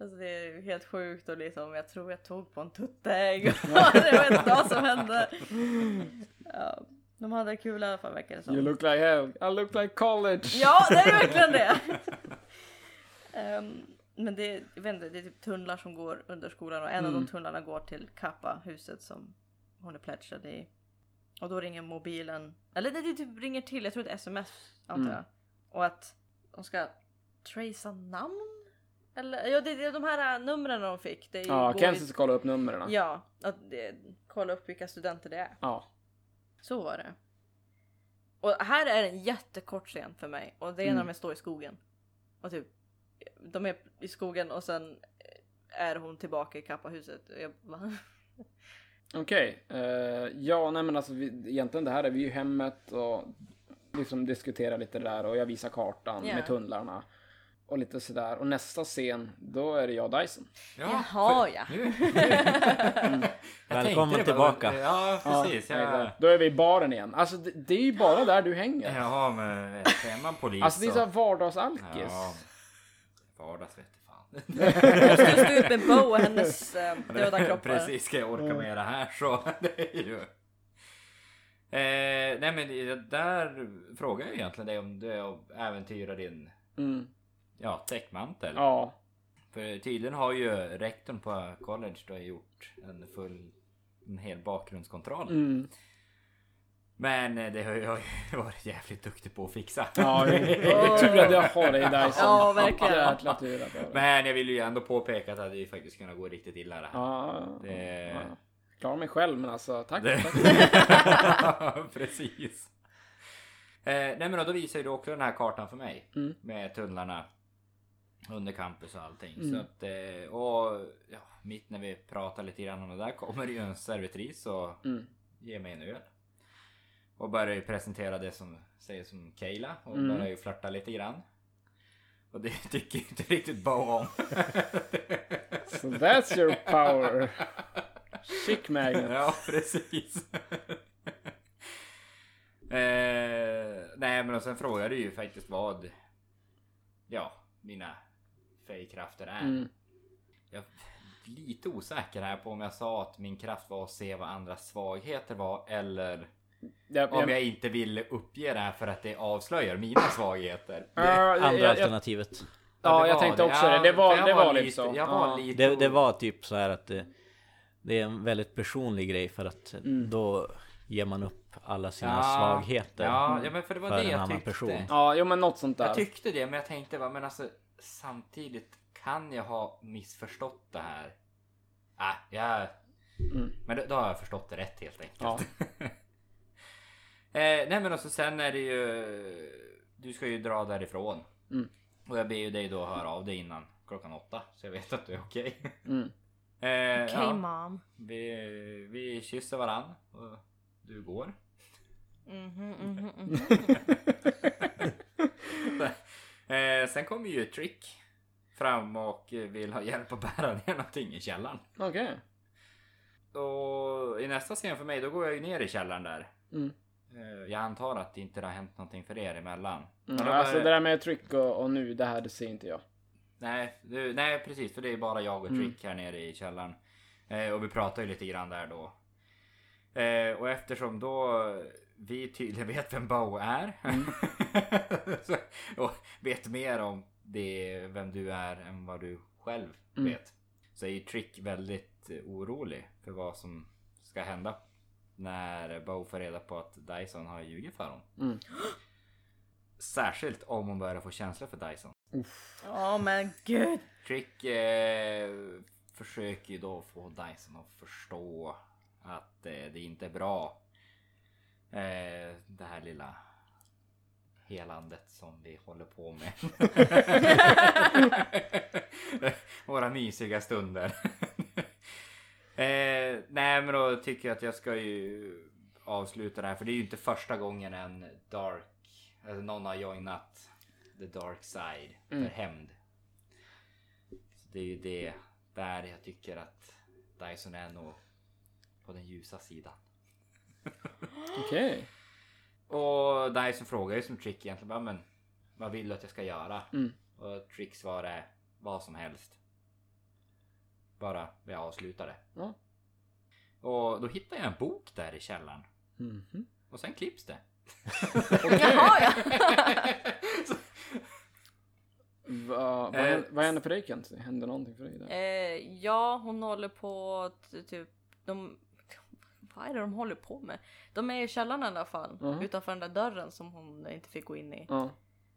Alltså det är helt sjukt och liksom jag tror jag tog på en tuttägg. jag vet inte vad som hände. Ja, de hade kul i alla fall verkar det som. You look like hell. I look like college. Ja, det är verkligen det! Ehm, men det, jag vet inte, det är typ tunnlar som går under skolan och en av Mm. de tunnlarna går till Kappa-huset som hon är pledgad i. Och då ringer mobilen, eller det, det typ ringer till, jag tror det är ett sms antar Mm. jag. Och att de ska tracea namn? Eller ja, det, det är de här äh, numren de fick. Det Ja, går Kansas kolla upp numren. Ja, att det, kolla upp vilka studenter det är. Ja. Så var det. Och här är en jättekort scen för mig och det är när Mm. de står i skogen. Och typ, de är i skogen och sen är hon tillbaka i kappahuset. Och jag bara, Okej. eh, ja, nej men alltså vi, egentligen det här är vi ju hemmet och liksom diskuterar lite där och jag visar kartan Ja. med tunnlarna. Och lite sådär. Och nästa scen, då är det jag och Dyson. Jaha, ja. Nu. Jag Välkommen det bara- tillbaka. Ja, precis. Ja, exakt. Då är vi i baren igen. Alltså det, det är ju bara där du hänger. Ja, men är man polis Alltså det är så- såhär vardagsalkis. Ja, vardags vet jag fan. Jag skulle stå ut med Bo och hennes eh, döda kroppar. Precis, ska jag orka med det här så det är ju... Eh, nej men där frågar jag egentligen dig om du äventyrar din Mm. Ja, täckmantel. Ja. För tydligen har ju rektorn på college då gjort en full, en hel bakgrundskontroll. Mm. Men eh, det har jag ju varit jävligt duktig på att fixa. Ja, det är tur att jag har dig Dyson. Ja, verkligen. Men jag vill ju ändå påpeka att det hade ju faktiskt kunnat gå riktigt illa det här. Ja, Det- ja. Klarar mig själv men alltså tack. Det- tack. Precis. Eh, nej men då, då visar ju du också den här kartan för mig. Mm. Med tunnlarna under campus och allting. Mm. Så att, eh, och ja, mitt när vi pratar lite grann om det där kommer ju en servitris och Mm. ger mig en öl. Och börjar ju presentera det som säger som Kayla och Mm. börjar ju flörta lite grann. Och det tycker inte riktigt Bo om. So that's your power. Chick magnet. Ja, precis. eh, nej, men och sen frågar du ju faktiskt vad ja, mina färgkrafter är. Mm. Jag är lite osäker här på om jag sa att min kraft var att se vad andras svagheter var eller Jag, om jag, jag inte ville uppge det här för att det avslöjar mina svagheter. Jag- Andra jag- alternativet. Ja, det jag var tänkte också det. Det var- det var lite så. Jag var Ja. lite Det, det var typ så här att det, det är en väldigt personlig grej för att Mm. då ger man upp alla sina Ja, svagheter Ja, ja, men för det var för det en jag annan tyckte. person. Ja, jo men något sånt där. Jag tyckte det, men jag tänkte bara, men alltså samtidigt kan jag ha missförstått det här? Äh, jag... Mm. Men då, då har jag förstått det rätt helt enkelt. Ja. eh, nej men också sen är det ju... Du ska ju dra därifrån. Mm. Och jag ber ju dig då höra av dig innan klockan åtta. Så jag vet att du är okej. Mm. Eh, Okej ja, mom. vi, vi kysser varann och du går. Mhm, mhm, mhm. Eh, sen kommer ju Trick fram och vill ha hjälp att bära ner någonting i källaren. Okej. Och i nästa scen för mig, då går jag ju ner i källaren där. Mm. Eh, Jag antar att det inte har hänt någonting för er emellan. Mm. Men Alltså det där med tryck och, och nu, det här det ser inte jag. Nej, du, nej precis, för det är bara jag och Mm. Trick här nere i källaren. Eh, och vi pratar ju lite grann där då. Eh, och eftersom då vi tydligen vet vem Bo är. Mm. så, och vet mer om det, vem du är än vad du själv Mm. vet. Så är ju Trick väldigt eh, orolig för vad som ska hända. När Bo får reda på att Dyson har ljugit för honom. Mm. Särskilt om hon börjar få känslor för Dyson. Ja men gud. Trick eh, försöker ju då få Dyson att förstå att eh, det inte är bra. Eh, det här lilla helandet som vi håller på med. Våra mysiga stunder. eh, nej men då tycker jag att jag ska ju avsluta det här för det är ju inte första gången en Dark Alltså, någon har joinat the dark side Mm. för hämnd. Så det är ju det där jag tycker att Dyson är nog på den ljusa sidan. Okej. Och Dyson frågar ju som Trick egentligen bara, men vad vill du att jag ska göra? Mm. Och Trick svarar vad som helst. Bara vi avslutar det. Ja. Och då hittar jag en bok där i källaren. Mhm. Och sen klipps det. Jaha ja! Va, vad, Eh, händer, vad händer för dig Kenzie? Händer någonting för dig där? Eh, ja, hon håller på att typ... De, vad är det de håller på med? De är i källaren i alla fall. Mhm. Utanför den där dörren som hon inte fick gå in i. Ja.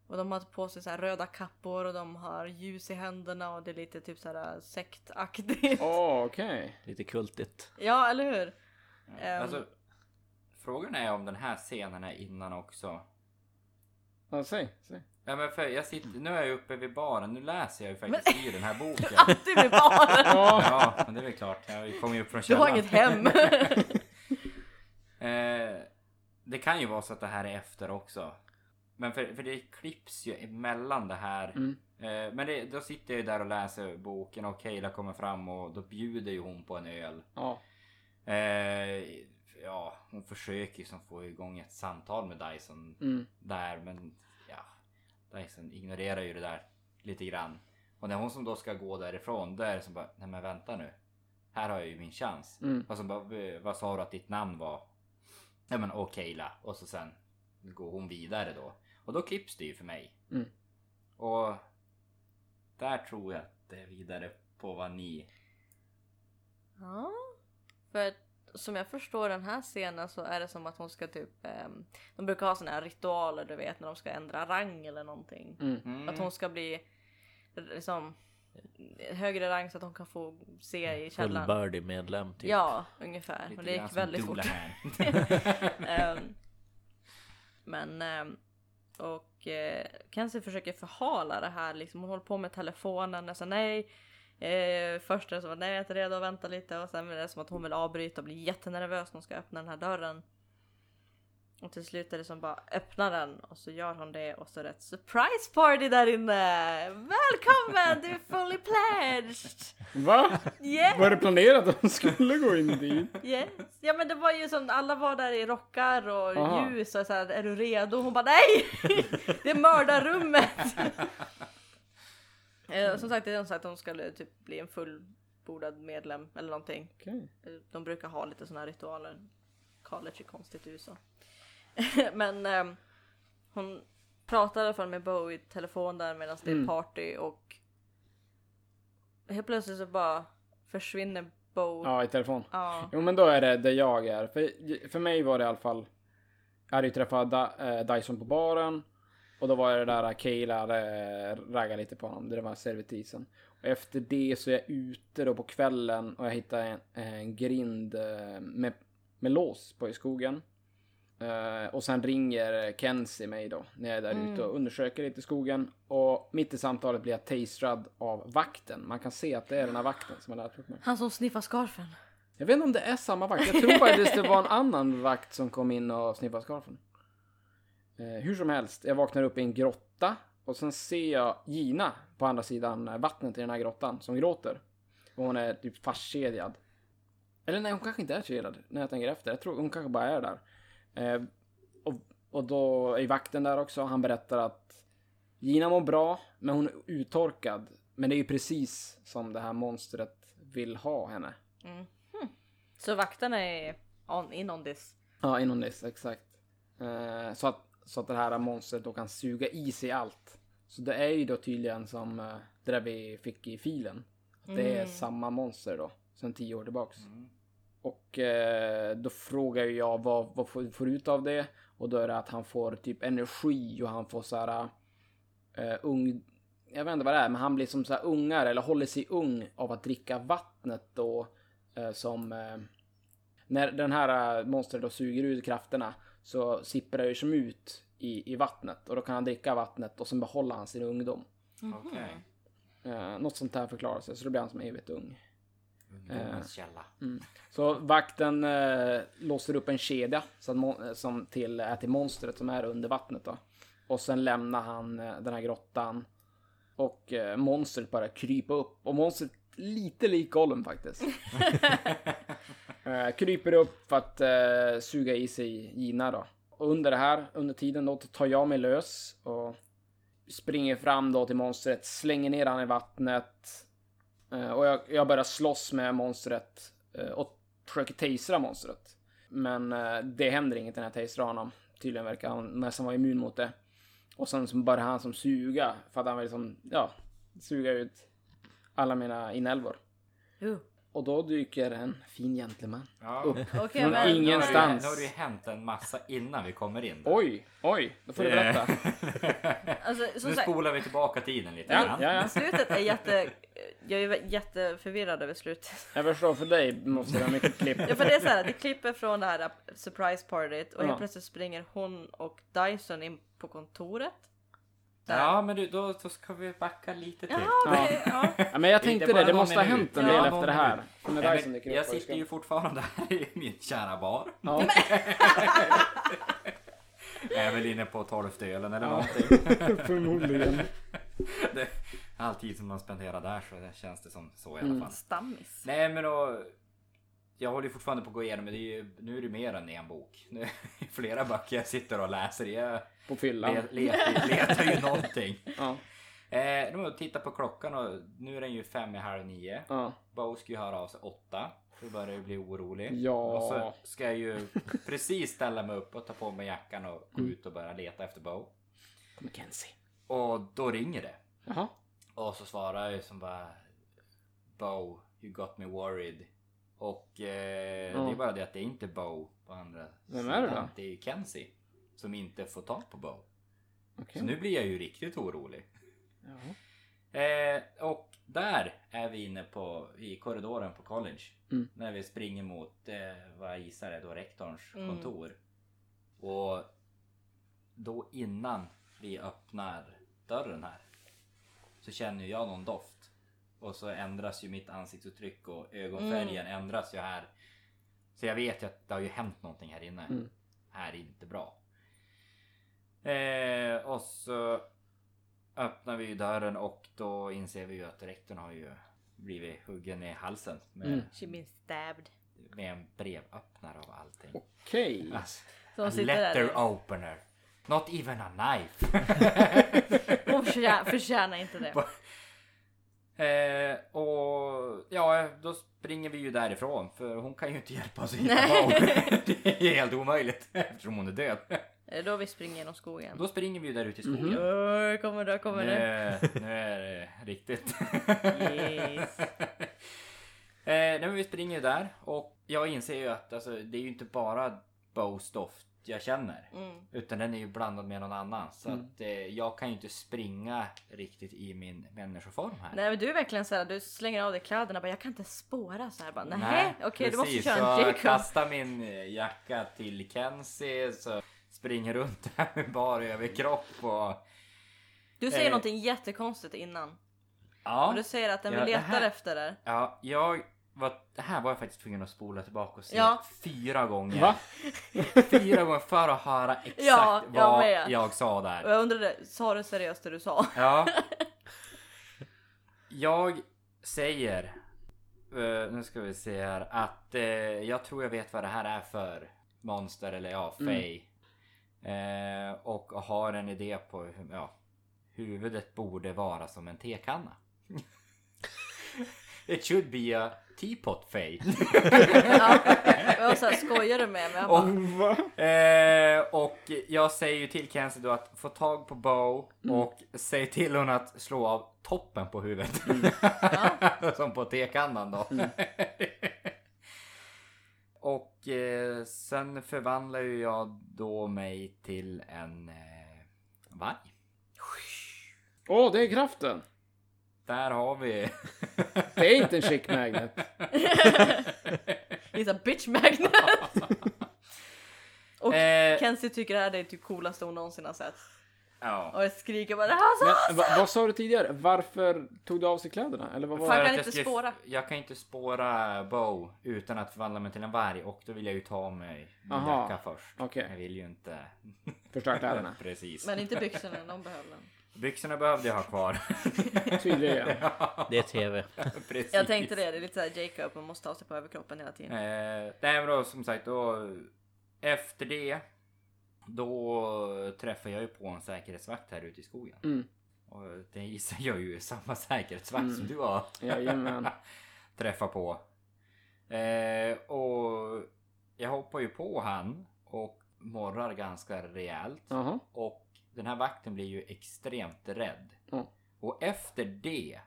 Och de har på sig så här röda kappor och de har ljus i händerna och det är lite typ så här sektaktigt. Åh, okej. Lite kultigt. Ja, eller hur? Ehm. Alltså, frågan är om den här scenen är innan också. Ja, säg, säg. Ja, men för jag sitter, nu är jag uppe vid baren, nu läser jag ju Men- faktiskt i den här boken. Alltid med barnen! Ja. Ja, men det är väl klart. Jag kommer ju upp från Du har källaren. inget hem! Eh, det kan ju vara så att det här är efter också. Men för, för det klipps ju emellan det här. Mm. Eh, men det, då sitter jag ju där och läser boken och Kayla kommer fram och då bjuder ju hon på en öl. Ja. Eh, ja, hon försöker ju som få igång ett samtal med Dyson Mm. där men ja, Dyson ignorerar ju det där lite grann. Och när hon som då ska gå därifrån, då är det som bara, nej men vänta nu. Här har jag ju min chans. Mm. Och så bara, "V- vad sa du att ditt namn var? Ja men okej Kayla. Och så sen går hon vidare då. Och då klipps det ju för mig. Mm. Och där tror jag att det är vidare på vad ni... Ja, för som jag förstår den här scenen så är det som att hon ska typ ehm, De brukar ha såna här ritualer du vet när de ska ändra rang eller någonting. Mm. Mm. Att hon ska bli liksom högre rang så att hon kan få se i källaren. Fullbördig medlem typ. Ja, ungefär. Lite Och det gick väldigt fort. Ehm, men ehm, och eh, Kenzie försöker förhala det här liksom. Hon håller på med telefonen och så nej. Eh, först är det som att nej jag är inte redo att vänta lite och sen är det som att hon vill avbryta och blir jättenervös när hon ska öppna den här dörren. Och till slut är det som bara öppna den och så gör hon det och så är det ett surprise party där inne! Välkommen! Du är fully pledged! Va? Yeah! Var det planerat att de skulle gå in dit? Yes. Ja men det var ju som alla var där i rockar och Aha. ljus och så här, är du redo? Hon bara nej! det är mördarrummet! Eh, som sagt, det är som sagt att hon skulle typ bli en fullbordad medlem eller någonting. Okej. Eh, De brukar ha lite här ritualer. College är konstigt i USA. men ehm, hon pratar i alla fall med Bo i telefon där medan det är Mm. party och helt plötsligt så bara försvinner Bo. Ja, i telefon. Ja. Jo, men då är det där jag är. För, för mig var det i alla fall... Jag hade ju träffat da, eh, Dyson på baren. Och då var det där Kayla eh, raggade lite på honom. Det var servitrisen. Och efter det så är jag ute då på kvällen och jag hittar en, en grind eh, med, med lås på i skogen. Eh, och sen ringer Kenzie mig då när jag är där Mm. ute och undersöker lite i skogen. Och mitt i samtalet blir jag taserad av vakten. Man kan se att det är den här vakten som har lärt upp mig. Han som sniffar scarfen. Jag vet inte om det är samma vakt. Jag tror faktiskt det var en annan vakt som kom in och sniffade scarfen. Eh, hur som helst, jag vaknar upp i en grotta och sen ser jag Gina på andra sidan vattnet i den här grottan som gråter. Och hon är typ fastkedjad. Eller nej, hon kanske inte är kedjad när jag tänker efter. Jag tror hon kanske bara är där. Eh, och, och då är vakten där också. Han berättar att Gina mår bra, men hon är uttorkad. Men det är ju precis som det här monstret vill ha henne. Mm. Hmm. Så vakterna är on, in on this. Ja, inom this, exakt. Eh, så, att, så att det här monstret då kan suga i sig allt. Så det är ju då tydligen som eh, det där vi fick i filen. Att det är Mm. samma monster då, sen tio år tillbaks. Mm. Och eh, då frågar ju jag vad, vad får får ut av det? Och då är det att han får typ energi och han får så här eh, ung... Jag vet inte vad det är, men han blir som så här ungare eller håller sig ung av att dricka vattnet då eh, som... Eh, när den här eh, monstret då suger ut krafterna så sipprar det ju som ut i, i vattnet och då kan han dricka vattnet och sen behåller han sin ungdom. Okej. Eh, något sånt här förklarar sig, så då blir han som evigt ung. Ungdomens källa. Så vakten eh, låser upp en kedja att eh, som till, är till monstret som är under vattnet då. Och sen lämnar han eh, den här grottan. Och eh, monstret bara krypa upp. Och monstret lite lik Gollum faktiskt. eh, kryper upp för att eh, suga i sig Gina då. Och under det här, under tiden då, tar jag mig lös och springer fram då till monstret, slänger ner han i vattnet. Eh, och jag, jag börjar slåss med monstret eh, och försöker tasera monstret. Men eh, det händer inget när jag taserar honom. Tydligen verkar han nästan vara immun mot det. Och sen så börjar han som suga för att han vill liksom, ja, suga ut alla mina inälvor. Uh. Och då dyker en fin gentleman Ja. upp. Okej, Från men... ingen- Nu har, det, Ingenstans. nu har det ju hänt en massa innan vi kommer in. där. Oj, oj, då får du berätta. Alltså, som nu spolar vi tillbaka tiden lite Ja, grann. ja, ja. slutet är jätte... Jag är jätteförvirrad över slutet. Jag förstår, för dig måste det vara mycket klipp. Ja för det är så här, det klipper från det här surprise partyt och Ja. helt plötsligt springer hon och Dyson in på kontoret. Där. Ja, men du, då, då ska vi backa lite till. Ja, det, ja. Ja, men jag Det tänkte det, det måste ha hänt en Ja, del någon efter det här. Dyson men dyker upp. jag sitter ju fortfarande här i min kära bar. Ja, Jag är väl inne på tolfte ölen eller Ja. någonting. förmodligen. Det, all tid som man spenderar där så känns det som så i alla Mm. fall. Stammis. Nej men då. Jag håller ju fortfarande på att gå igenom men det är ju, nu är det mer än en bok. Nu är det flera böcker jag sitter och läser. Jag På fyllan. le- letar, letar ju någonting. Ja, Eh, nu har jag tittat på klockan och nu är den ju fem i halv nio. ja. Bo ska ju höra av sig åtta. Då börjar jag bli orolig. Ja. Och så ska jag ju precis ställa mig upp och ta på mig jackan och gå ut och börja leta efter Bo. Mackenzie. Och då ringer det. Jaha. Och så svarar jag ju som bara Bo, you got me worried. Och eh, Ja. det är bara det att det är inte Bo på andra Vem är det sidan. då? Det är ju Kenzie. Som inte får tag på Bo. Okej. Så nu blir jag ju riktigt orolig. Eh, och där är vi inne på i korridoren på college. Mm. När vi springer mot eh, vad jag gissar är då rektorns Mm. kontor. Och då innan vi öppnar dörren här så känner ju jag någon doft. Och så ändras ju mitt ansiktsuttryck och ögonfärgen ändras ju här. Så jag vet ju att det har ju hänt någonting här inne. Mm. Här är inte bra. Eh, och så öppnar vi ju dörren och då inser vi ju att rektorn har ju blivit huggen i halsen med, Mm. She been stabbed. med en brevöppnare och allting. Okej. Alltså, Så hon a sitter letter där. opener. Not even a knife. Hon förtjänar, förtjänar inte det. eh, och ja, då springer vi ju därifrån för hon kan ju inte hjälpa oss att hitta. Det är helt omöjligt eftersom hon är död. Är det då vi springer genom skogen? Då springer vi ju där ute i skogen. Mhm. Öh, kommer det, kommer Nu, det. nu är det riktigt. Yes. eh, nej, men vi springer ju där och jag inser ju att alltså, det är ju inte bara Bows doft jag känner. Mm. Utan den är ju blandad med någon annan. Så Mm. att eh, jag kan ju inte springa riktigt i min människoform här. Nej men du är verkligen såhär, du slänger av dig kläderna bara jag kan inte spåra så här bara nej okej du måste köra en jag Jacob. kastar min eh, jacka till Kenzie så springer runt här med bara överkropp och... Du säger Eh. någonting jättekonstigt innan. Ja. Och du säger att den Ja, letar här- efter där. Ja, jag var, det här var jag faktiskt tvungen att spola tillbaka och se Ja. fyra gånger. Va? Fyra gånger för att höra exakt Ja, jag vad med. jag sa Och där. jag undrade, sa du seriöst det du sa? Ja. Jag säger, eh, nu ska vi se här, att eh, jag tror jag vet vad det här är för monster eller ja, Mm. fey. Eh, och har en idé på hur, ja, huvudet borde vara som en tekanna. It should be a teapot fey. ja. Jag var såhär, skojar du med mig? Jag Och, bara, Va? Eh, och jag säger ju till Kenzie då att få tag på Bo Mm. och säg till hon att slå av toppen på huvudet. Som på tekannan då. Mm. och eh, sen förvandlar ju jag då mig till en eh, varg. Åh, det är kraften. Där har vi. Det är inte en chick magnet. He's a bitch magnet! Och Eh, Kenzie tycker det här är det typ coolaste hon någonsin har sett. Ja. Och jag skriker bara det här så Men, va, vad sa du tidigare? Varför tog du av sig kläderna? Eller vad var det? kan inte jag spåra. Jag kan inte spåra Bo utan att förvandla mig till en varg och då vill jag ju ta av mig min Aha. jacka först. Okej. Jag vill ju inte... Förstöra kläderna. Precis. Men inte byxorna, de behöver den. Byxorna behövde jag ha kvar. Tydligen. Det är TV. Precis. Jag tänkte det, det är lite såhär Jacob, man måste ha sig på överkroppen hela tiden. Eh, nej men då som sagt då efter det då träffade jag ju på en säkerhetsvakt här ute i skogen. Mm. Och det gissar jag ju är samma säkerhetsvakt Mm. som du har Jajamän. träffat på. Eh, och jag hoppar ju på han och morrar ganska rejält. Jaha. Och den här vakten blir ju extremt rädd. Ja. Och efter det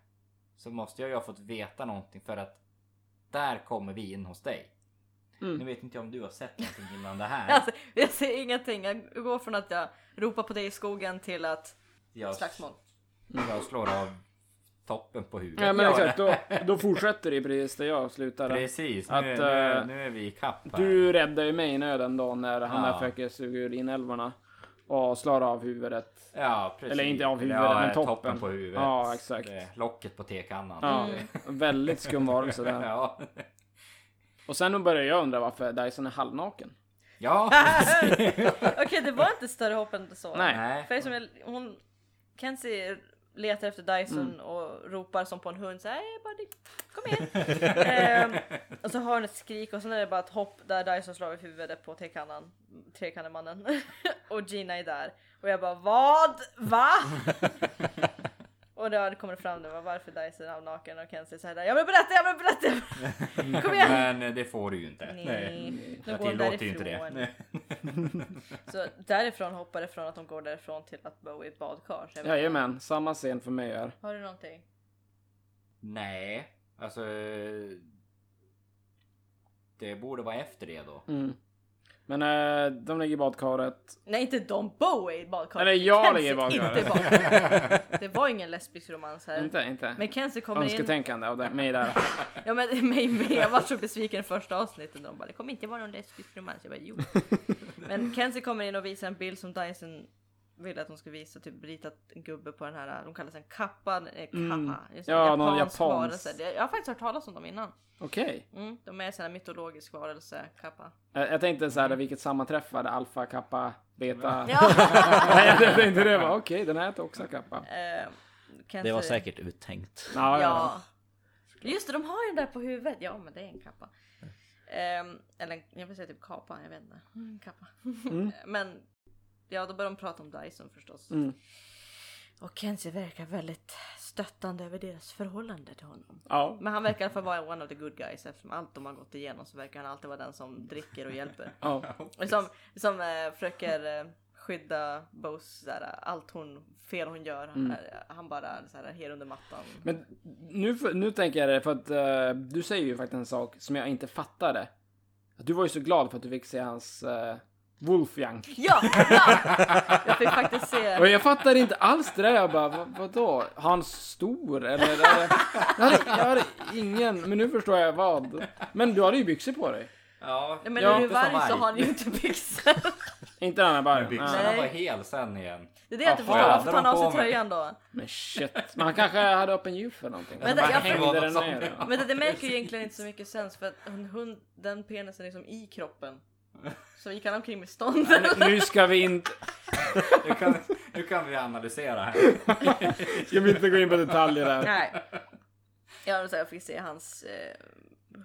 så måste jag ju ha fått veta någonting för att där kommer vi in hos dig. Nu Mm. vet inte jag om du har sett någonting innan det här. Alltså, jag ser ingenting, jag går från att jag ropar på dig i skogen till att Jag, slagsmål. jag slår av toppen på huvudet. Ja men exakt, då, då fortsätter det precis där jag slutade. Precis, nu, Att, nu, eh, nu är vi i kapp här. Du räddar ju mig i nöden då när han Ja. där försöker suga ur inälvorna. Och slår av huvudet. Ja, precis. Eller inte av huvudet, ja, men toppen. toppen. på huvudet. Ja, exakt. Locket på tekannan. Ja, Mm. väldigt skum varelse där. ja. Och sen börjar jag undra varför Dyson är halvnaken. ja. Okej, det var inte större hopp än så. Nej. Nej. För som jag, hon, Kenzie letar efter Dyson Mm. och ropar som på en hund såhär hey buddy, kom igen. ehm, och så hör hon ett skrik och sen är det bara ett hopp där Dyson slår i huvudet på tekannan, trekannemannen. och Gina är där. Och jag bara vad? Va? och då kommer det fram det var varför Dyson är naken och Kenzie säger jag vill berätta, jag vill berätta! Kom igen! Men eh, det får du ju inte. Nej, de Jag går tillåter ju inte det. Så därifrån hoppar det från att de går därifrån till att Bo är i ett badkar. Jajamän, samma scen för mig här. Har du någonting? Nej, alltså. eh, Det borde vara efter det då. Mm. Men äh, de ligger i badkaret. Nej inte de, Bo är i badkaret. Eller jag ligger i badkaret. inte i badkaret. Det var ingen lesbisk romans här. Inte, inte. Men Kenzie kommer in. Önsketänkande av det- mig där. Ja men mig med. Jag var så besviken första avsnittet. De bara det kommer inte vara någon lesbisk romans. Jag bara jo. Men Kenzie kommer in och visar en bild som Dyson ville att hon skulle visa. Typ ritat en gubbe på den här. De kallas en kappa. Eh, kappa. Mm. Just Ja, någon japansk japansk. varelse. Det- Jag har faktiskt hört talas om dem innan. Okej. Mm, de är en mytologisk varelse. Kappa. Jag, jag tänkte så här, vilket sammanträffade alfa, kappa, beta. Ja. Nej, jag tänkte det okej, den här heter också kappa. Eh, Det var säkert uttänkt. Ja, ja. Ja. Just det, de har ju den där på huvudet. Ja, men det är en kappa. Ehm, eller jag vill säga typ kapa, jag vet inte. Mm, kappa. Mm. men ja, då börjar de prata om Dyson förstås. Mm. Och Kenzie verkar väldigt stöttande över deras förhållande till honom. Ja. Men han verkar i alla fall vara one of the good guys eftersom allt de har gått igenom så verkar han alltid vara den som dricker och hjälper. ja. Och som, som eh, försöker eh, skydda Bose, såhär, allt hon, fel hon gör. Mm. Han bara såhär, her under mattan. Men nu, nu tänker jag det, för att eh, du säger ju faktiskt en sak som jag inte fattade. Du var ju så glad för att du fick se hans Wolfgang. Ja! ja! Jag fick faktiskt se. Och jag fattar inte alls det där. Jag bara, vad, vadå? Har han stor? Eller? Är det, jag, hade, jag hade ingen, men nu förstår jag vad. Men du hade ju byxor på dig. Ja, Men Ja, när du är varg så har han ju inte byxor. Inte den här bara. Men byxorna Nej. var hel sen igen. Det är det jag inte Jaha, förstår. Varför hade tar han av på sig mig. tröjan då? Men shit. Men han kanske hade öppen djup för någonting. Men Men det- jag- hängde den ner. Men det, det märker ju egentligen inte så mycket sens för att en hund, den penisen är liksom i kroppen. Så gick han omkring med stånd. Nu- Nu ska vi inte, Nu kan, nu kan vi analysera här. ska vi inte gå in på detaljer där. Nej. Ja, så jag fick se hans eh,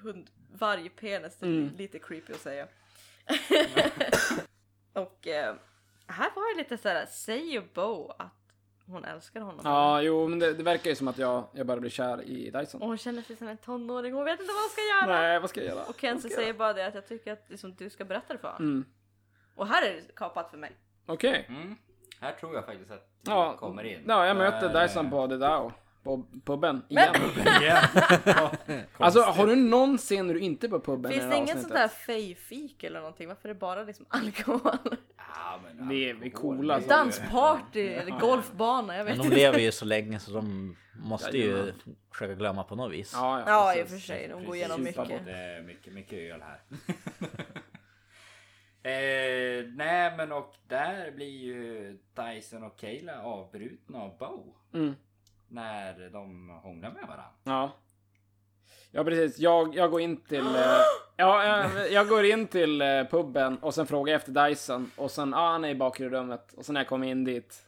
hund, vargpenis. Det är Mm. lite creepy att säga. och eh, här var det lite såhär, säger Bo att hon älskar honom? Ja, jo, men det, det verkar ju som att jag, jag börjar bli kär i Dyson. Och hon känner sig som en tonåring, hon vet inte vad hon ska göra. Nej, vad ska jag göra? Och Kenzie säger bara det att jag tycker att liksom, du ska berätta det för honom. Mm. Och här är det kapat för mig. Okej. Mm. Här tror jag faktiskt att du Ja, kommer in. ja, jag mötte Där, Dyson på The Dow. På puben. Igen. Igen. Alltså, har du någonsin när du inte är på puben Finns det inget sånt där fejfik eller någonting? Varför är det bara liksom alkohol? Ja, men Vi är- coola, det är så. ju- Dansparty eller golfbana, jag vet Men de inte. lever ju så länge så de måste ju försöka glömma på något vis. Ja, ja, Ja, i och för sig. De går Precis. igenom mycket. Det är mycket, mycket öl här. Eh, nej men och där blir ju Dyson och Kayla avbrutna av Bo. Mm. När de hånglar med varandra. Ja. Ja precis, jag, jag går in till... eh, ja, jag, jag går in till eh, puben och sen frågar jag efter Dyson och sen, ja ah, han är i bakre rummet och sen när jag kommer in dit.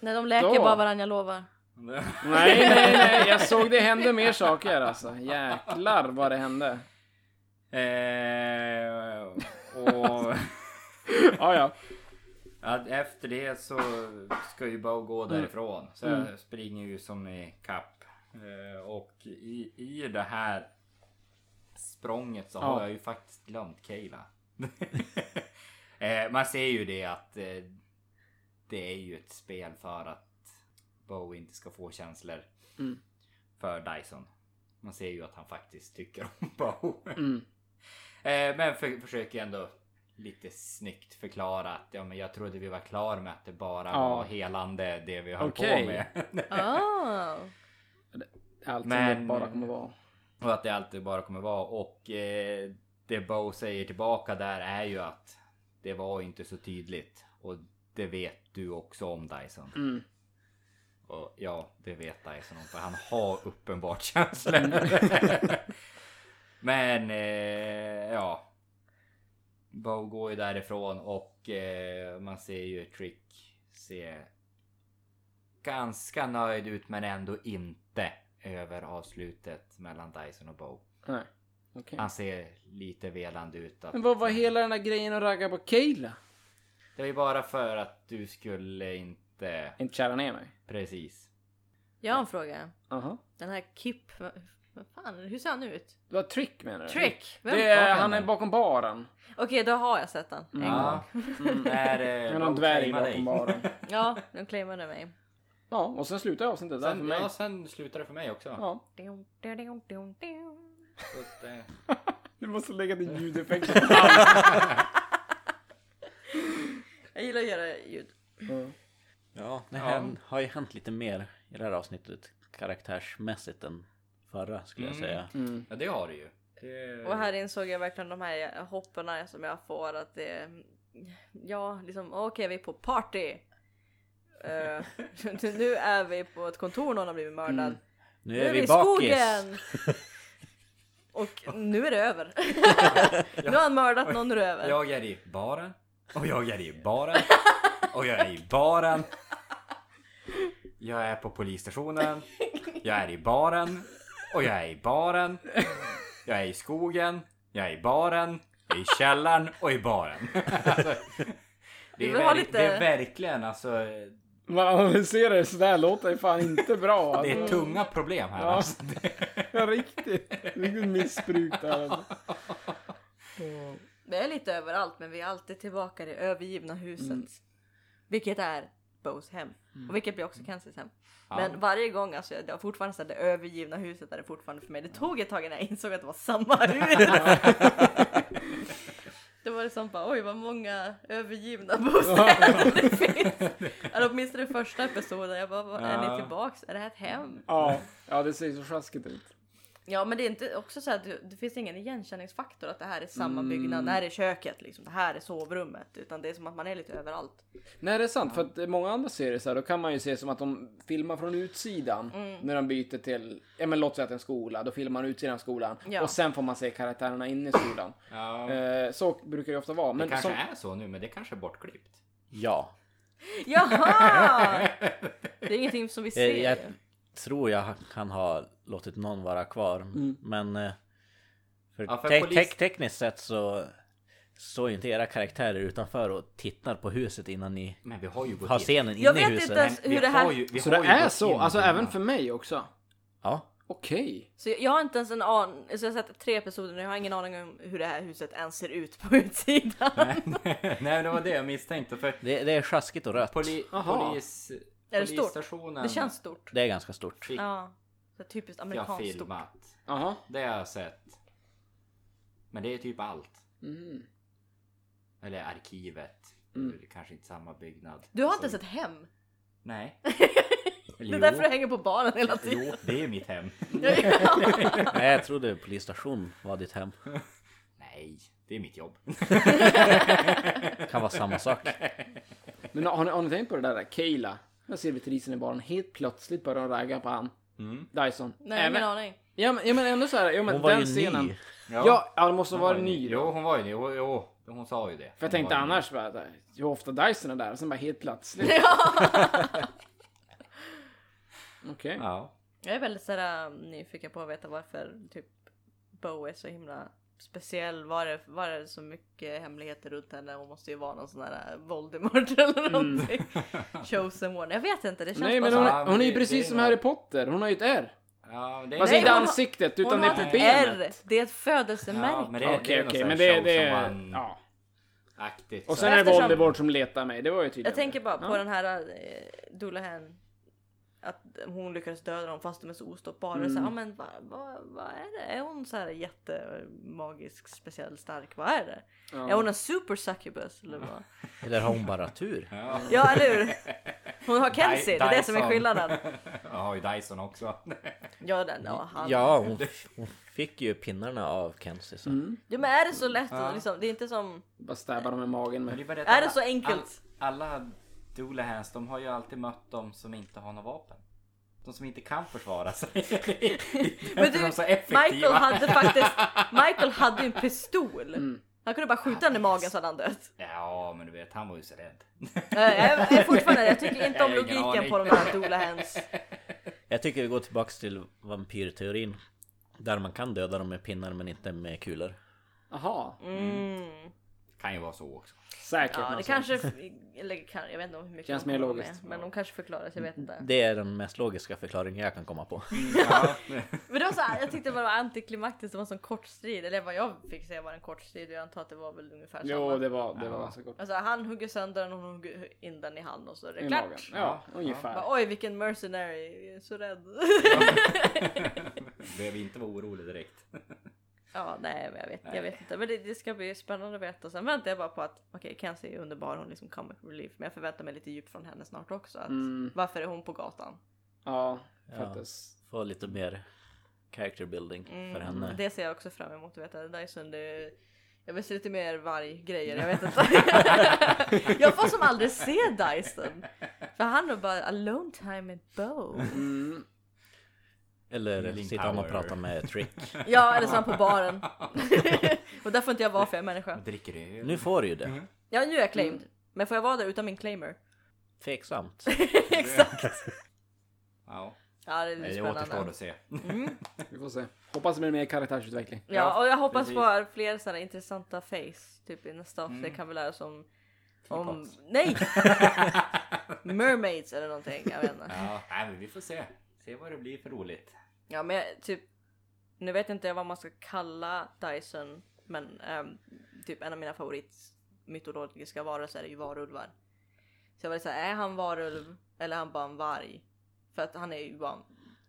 Nej de läker Då. bara varandra, jag lovar. Nej, nej, nej, jag såg det hände mer saker alltså. Jäklar vad det hände. Eh, och Ja, ja. Ja, efter det så ska ju Bo gå därifrån. Så Mm. jag springer ju som i kapp. Eh, och i, i det här språnget så Ja. har jag ju faktiskt glömt Kayla. eh, man ser ju det att eh, det är ju ett spel för att Bo inte ska få känslor Mm. för Dyson. Man ser ju att han faktiskt tycker om Bo. Mm. Men för, försöker ändå lite snyggt förklara att ja, men jag trodde vi var klara med att det bara Ja. var helande det vi höll Okej. på med. Ah. Allt som Men- det bara kommer vara. och att det alltid bara kommer vara. Och eh, det Bo säger tillbaka där är ju att det var inte så tydligt. Och det vet du också om Dyson. Mm. Och ja, det vet Dyson om för han har uppenbart känslor. Men eh, ja. Bo går ju därifrån och eh, man ser ju Trick se ganska nöjd ut men ändå inte över avslutet mellan Dyson och Bo. Nej. Okej. Han ser lite velande ut. Att, Men vad var hela den där grejen att ragga på Kayla? Det var ju bara för att du skulle inte... Inte kära ner mig. Precis. Jag har en fråga. Aha. Den här Kip, vad fan, hur ser han ut? Det var Trick menar du? Trick! Vem? Det är, han är bakom baren. Okej, då har jag sett den. En Ja. gång. Mm, är det... Någon dvärg bakom baren. Ja, de claimade mig. Ja, och sen slutar avsnittet där för Sen, mig. ja, sen slutar det för mig också. Ja. Dum, dum, dum, dum, dum. Så att, eh, Du måste lägga din ljudeffekt. Jag gillar att göra ljud. Ja, det Ja. har ju hänt lite mer i det här avsnittet karaktärsmässigt än förra skulle jag Mm. säga. Mm. ja, det har du ju. Det... Och här insåg jag verkligen de här hopparna som jag får att det Ja, liksom okej vi är på party. Eh, nu är vi på ett kontor, någon har blivit mördad. Mm. Nu Nu är vi i bakis! skogen! Och nu är det över. nu har han mördat någon, nu är det över. Jag är i baren. Och jag är i baren. Och jag är i baren. Jag är på polisstationen. Jag är i baren. Och jag är i baren. Jag är i skogen. Jag är i baren. Jag är i källaren och i baren. Alltså, det, är verk- lite- det är verkligen alltså. Man analyserar det sådär låter det fan inte bra. Det är Alltså. tunga problem här. Ja. Alltså. Ja, riktigt. Vilket missbruk det här. Alltså. Vi är lite överallt men vi är alltid tillbaka i det övergivna huset. Mm. Vilket är Bows hem. Och vilket blir också Kenzys hem. Ja. Men varje gång, alltså det var fortfarande så här, det övergivna huset är det fortfarande för mig. Det tog ett tag innan jag insåg att det var samma hus. det var liksom bara oj vad många övergivna bostäder det finns. Eller åtminstone första episoden. Jag bara, är ni tillbaks? Är det här ett hem? Ja, ja, det ser så sjaskigt ut. Ja men det är inte också så att det, det finns ingen igenkänningsfaktor att det här är samma Mm. byggnad, det här är köket liksom, det här är sovrummet. Utan det är som att man är lite överallt. Nej, det är sant. För att många andra serier så här, då kan man ju se som att de filmar från utsidan. Mm. När de byter till, ja men låt säga att det en skola. Då filmar man utsidan av skolan. Ja. Och sen får man se karaktärerna inne i skolan. Ja, Eh, så brukar det ofta vara. det Men kanske som, är så nu men det kanske är bortklippt. Ja. Jaha! Det är ingenting som vi Eh, ser. Jag tror jag kan ha låtit någon vara kvar. Mm. Men eh, för, Ja, för te- polis- te- tekniskt sett så står ju inte era karaktärer utanför och tittar på huset innan ni Men vi har ju gått har in. scenen Jag inne i vet huset. inte ens Vi hur det här... har ju, vi så har det ju är så? in Alltså innan. även för mig också? Ja. Okej. Så jag, jag har inte ens en aning, alltså jag har sett tre episoder och jag har ingen aning om hur det här huset ens ser ut på utsidan. Nej, det var det jag misstänkte. För Det, det är sjaskigt och rött. poli, polis, Är det stort? polisstationen Det känns stort. Det är ganska stort. fick Ja. Så typiskt jag amerikanskt stort. filmat. Jaha. Det har jag sett. Men det är typ allt. Mm. Eller arkivet. Mm. Det är kanske inte samma byggnad. Du har inte Så- ens ett hem. Nej. Det är därför du hänger på baren hela tiden. Jo, det är mitt hem. Nej, jag trodde polisstation var ditt hem. Nej, det är mitt jobb. Kan vara samma sak. Men har ni, har ni tänkt på det där? Kayla. Jag ser servitrisen i baren helt plötsligt börjar ragga på han. Mm. Dyson. Nej, ingen aning. Ja men, ja, men ändå så här, ja, men Hon var den ju scenen. ny. Ja, ja, det måste hon vara var ju ny. Jo, då. hon var ju ny. Jo, jo, hon sa ju det. För jag Hon tänkte var ju ny. annars bara, hur ofta Dyson är där och sen bara helt plötsligt. Okej. Ja. Jag är väldigt sådär um, nyfiken på att veta varför typ Bo är så himla speciell. Var det, var det så mycket hemligheter runt henne? Hon måste ju vara någon sån där Voldemort eller någonting. Chosen one. Jag vet inte, det känns Nej bara men hon. Ja, hon är ju det- precis det är som Harry Potter, hon har ju ett R. Ja, det är Fast Nej, inte hon ansiktet utan det är ett på R! benet. Det är ett Ja, födelsemärke. det, Okej det är okej, men det, det show är... som man- Ja. Aktigt. Och sen är det Voldemort som letar mig, det var ju tydligt. Jag tänker bara på Ja. den här uh, Dulahan. Att hon lyckades döda dem fast de är så ostoppbara. Mm. Så, ja, men vad vad vad är det? Är hon så här jättemagisk, speciell, stark? Vad är det? Ja. Är hon en super succubus eller vad? Eller har hon bara tur? Ja. Ja eller hur? Hon har Kenzie, det är det som är skillnaden. Jag har ju Dyson också. Ja, den, ja, han. Ja, hon, hon fick ju pinnarna av Kenzie. Så. Mm. Ja, men är det så lätt? Ja. Liksom, det är inte som... Bara stäbba dem i magen Men med... bara att Är det så enkelt? All, alla Doolahans, de har ju alltid mött de som inte har några vapen. De som inte kan försvara sig. Men du, de är så effektiva. Michael hade faktiskt... Michael hade ju en pistol. Mm. Han kunde bara skjuta den i magen så hade han dött. Ja, men du vet, han var ju så rädd. Jag är, jag är fortfarande, jag tycker inte om logiken på de här Doolahans. Jag tycker vi går tillbaks till vampyrteorin. Där man kan döda dem med pinnar men inte med kulor. Jaha, Mm. Kan ju vara så också. säkert. Ja, det kanske... Eller kan, jag vet inte hur mycket Känns mer logiskt. Med, men de kanske förklarar sig, jag vet inte. Det är den mest logiska förklaringen jag kan komma på. Ja. Men det var så här, jag tyckte bara det var antiklimaktiskt, det var en sån kort strid. Eller vad jag fick säga var en kort strid och jag antar att det var väl ungefär Jo, samma. det var, det var Ja. ganska gott. Alltså han hugger sönder den och hon hugger in den i hand och så är det I klart. magen. Ja, ungefär. Bara, Oj vilken mercenary, jag är så rädd. Behöver inte vara orolig direkt. ja nej men jag vet, jag vet inte. Men det, det ska bli spännande att veta. Sen väntar jag bara på att okej Kenzie är underbar, hon liksom comic relief. Men jag förväntar mig lite djup från henne snart också. Att, Mm. Varför är hon på gatan? Ja, Ja. faktiskt. Få lite mer character building för Mm, henne. Det ser jag också fram emot. Vet jag. Dyson, det, jag vill se lite mer varggrejer, jag vet inte. jag får som aldrig se Dyson. För han är bara alone time med Bo. Mm. Eller sitta han och prata med Trick. Ja, eller så är han på baren. och där får inte jag vara för jag är människa. Dricker öl. Nu får du ju det. Ja, nu är jag claimed. Men får jag vara där utan min claimer? Tveksamt. Exakt. Ja, Ja, det det blir återstår spännande. att se. Mm. Vi får se. Hoppas det blir mer karaktärsutveckling. Ja, och jag hoppas precis. på fler sådana intressanta face. Typ i nästa avsnitt Mm. kan vi lära oss om... om nej! Mermaids eller någonting, jag vet inte. Ja, nej, men vi får se. Se vad det blir för roligt. Ja men typ Nu vet inte jag vad man ska kalla Dyson Men ehm, typ en av mina favorit mytologiska varelser är ju varulvar Så jag var säga är han varulv eller är han bara en varg? För att han är ju bara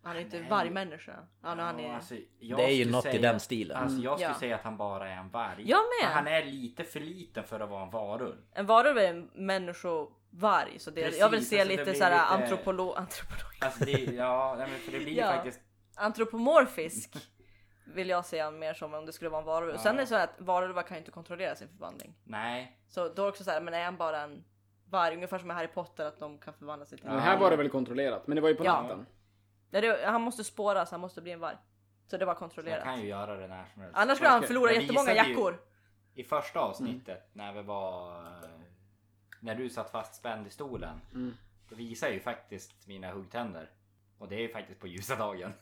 Han är inte Nej. vargmänniska Han, han Ja, är alltså, jag Det är ju något i säga- den stilen. Alltså jag skulle Ja. säga att han bara är en varg. Jag med! Han är lite för liten för att vara en varulv. En varulv är en människovarg så det, Precis, jag vill se alltså lite såhär lite- antropolo, antropolog Alltså det, ja, men för det blir Ja. faktiskt... Antropomorfisk Vill jag han mer som om det skulle vara en varulv. Ja. Sen är det så att varulvar kan ju inte kontrollera sin förvandling. Nej. Så då är det också så här, men är han bara en varg? Ungefär som i Harry Potter att de kan förvandla sig till Men här var det väl kontrollerat, men det var ju på Ja. natten. Nej, det, Han måste spåras, han måste bli en varg. Så det var Så kontrollerat. kan ju göra det när som helst. Annars skulle han förlora jättemånga visade ju- jackor. I första avsnittet när vi var... När du satt fastspänd i stolen. Mm. Då visar jag ju faktiskt mina huggtänder. Och det är ju faktiskt på ljusa dagen.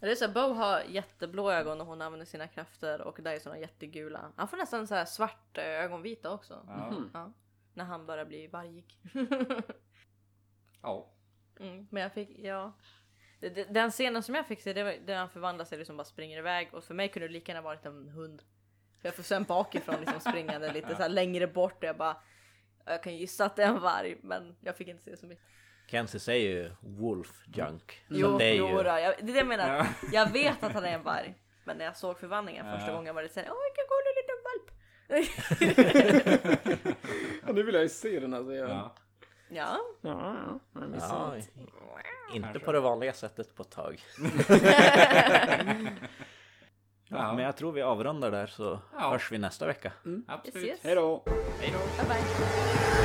Det är så Bo har jätteblå ögon när hon använder sina krafter och Dyson har jättegula. Han får nästan så här svart eh, ögonvita också. ja. Mhm. Ja. När han börjar bli vargig. ja. Mm, men jag fick, ja. Den scenen som jag fick se, det var där han förvandlar sig liksom bara springer iväg och för mig kunde det lika gärna varit en hund. För jag får sen bakifrån liksom springande lite så här längre bort och jag bara jag kan gissa att det är en varg men jag fick inte se så mycket. Kenzie säger ju Wolf Junk. Så Jo, det är ju... då, jag, det är det jag menar. Ja. Jag vet att han är en varg. Men när jag såg förvandlingen första gången var det såhär, åh vilken gullig liten valp. Ja, nu vill jag ju se den alltså. Jag... ja. ja, Ja, ja. Ja, inte på det vanliga sättet på ett tag. Ja. Men jag tror vi avrundar där så Ja. hörs vi nästa vecka. Absolut. Yes, yes. Hej då! Hej då. Bye bye.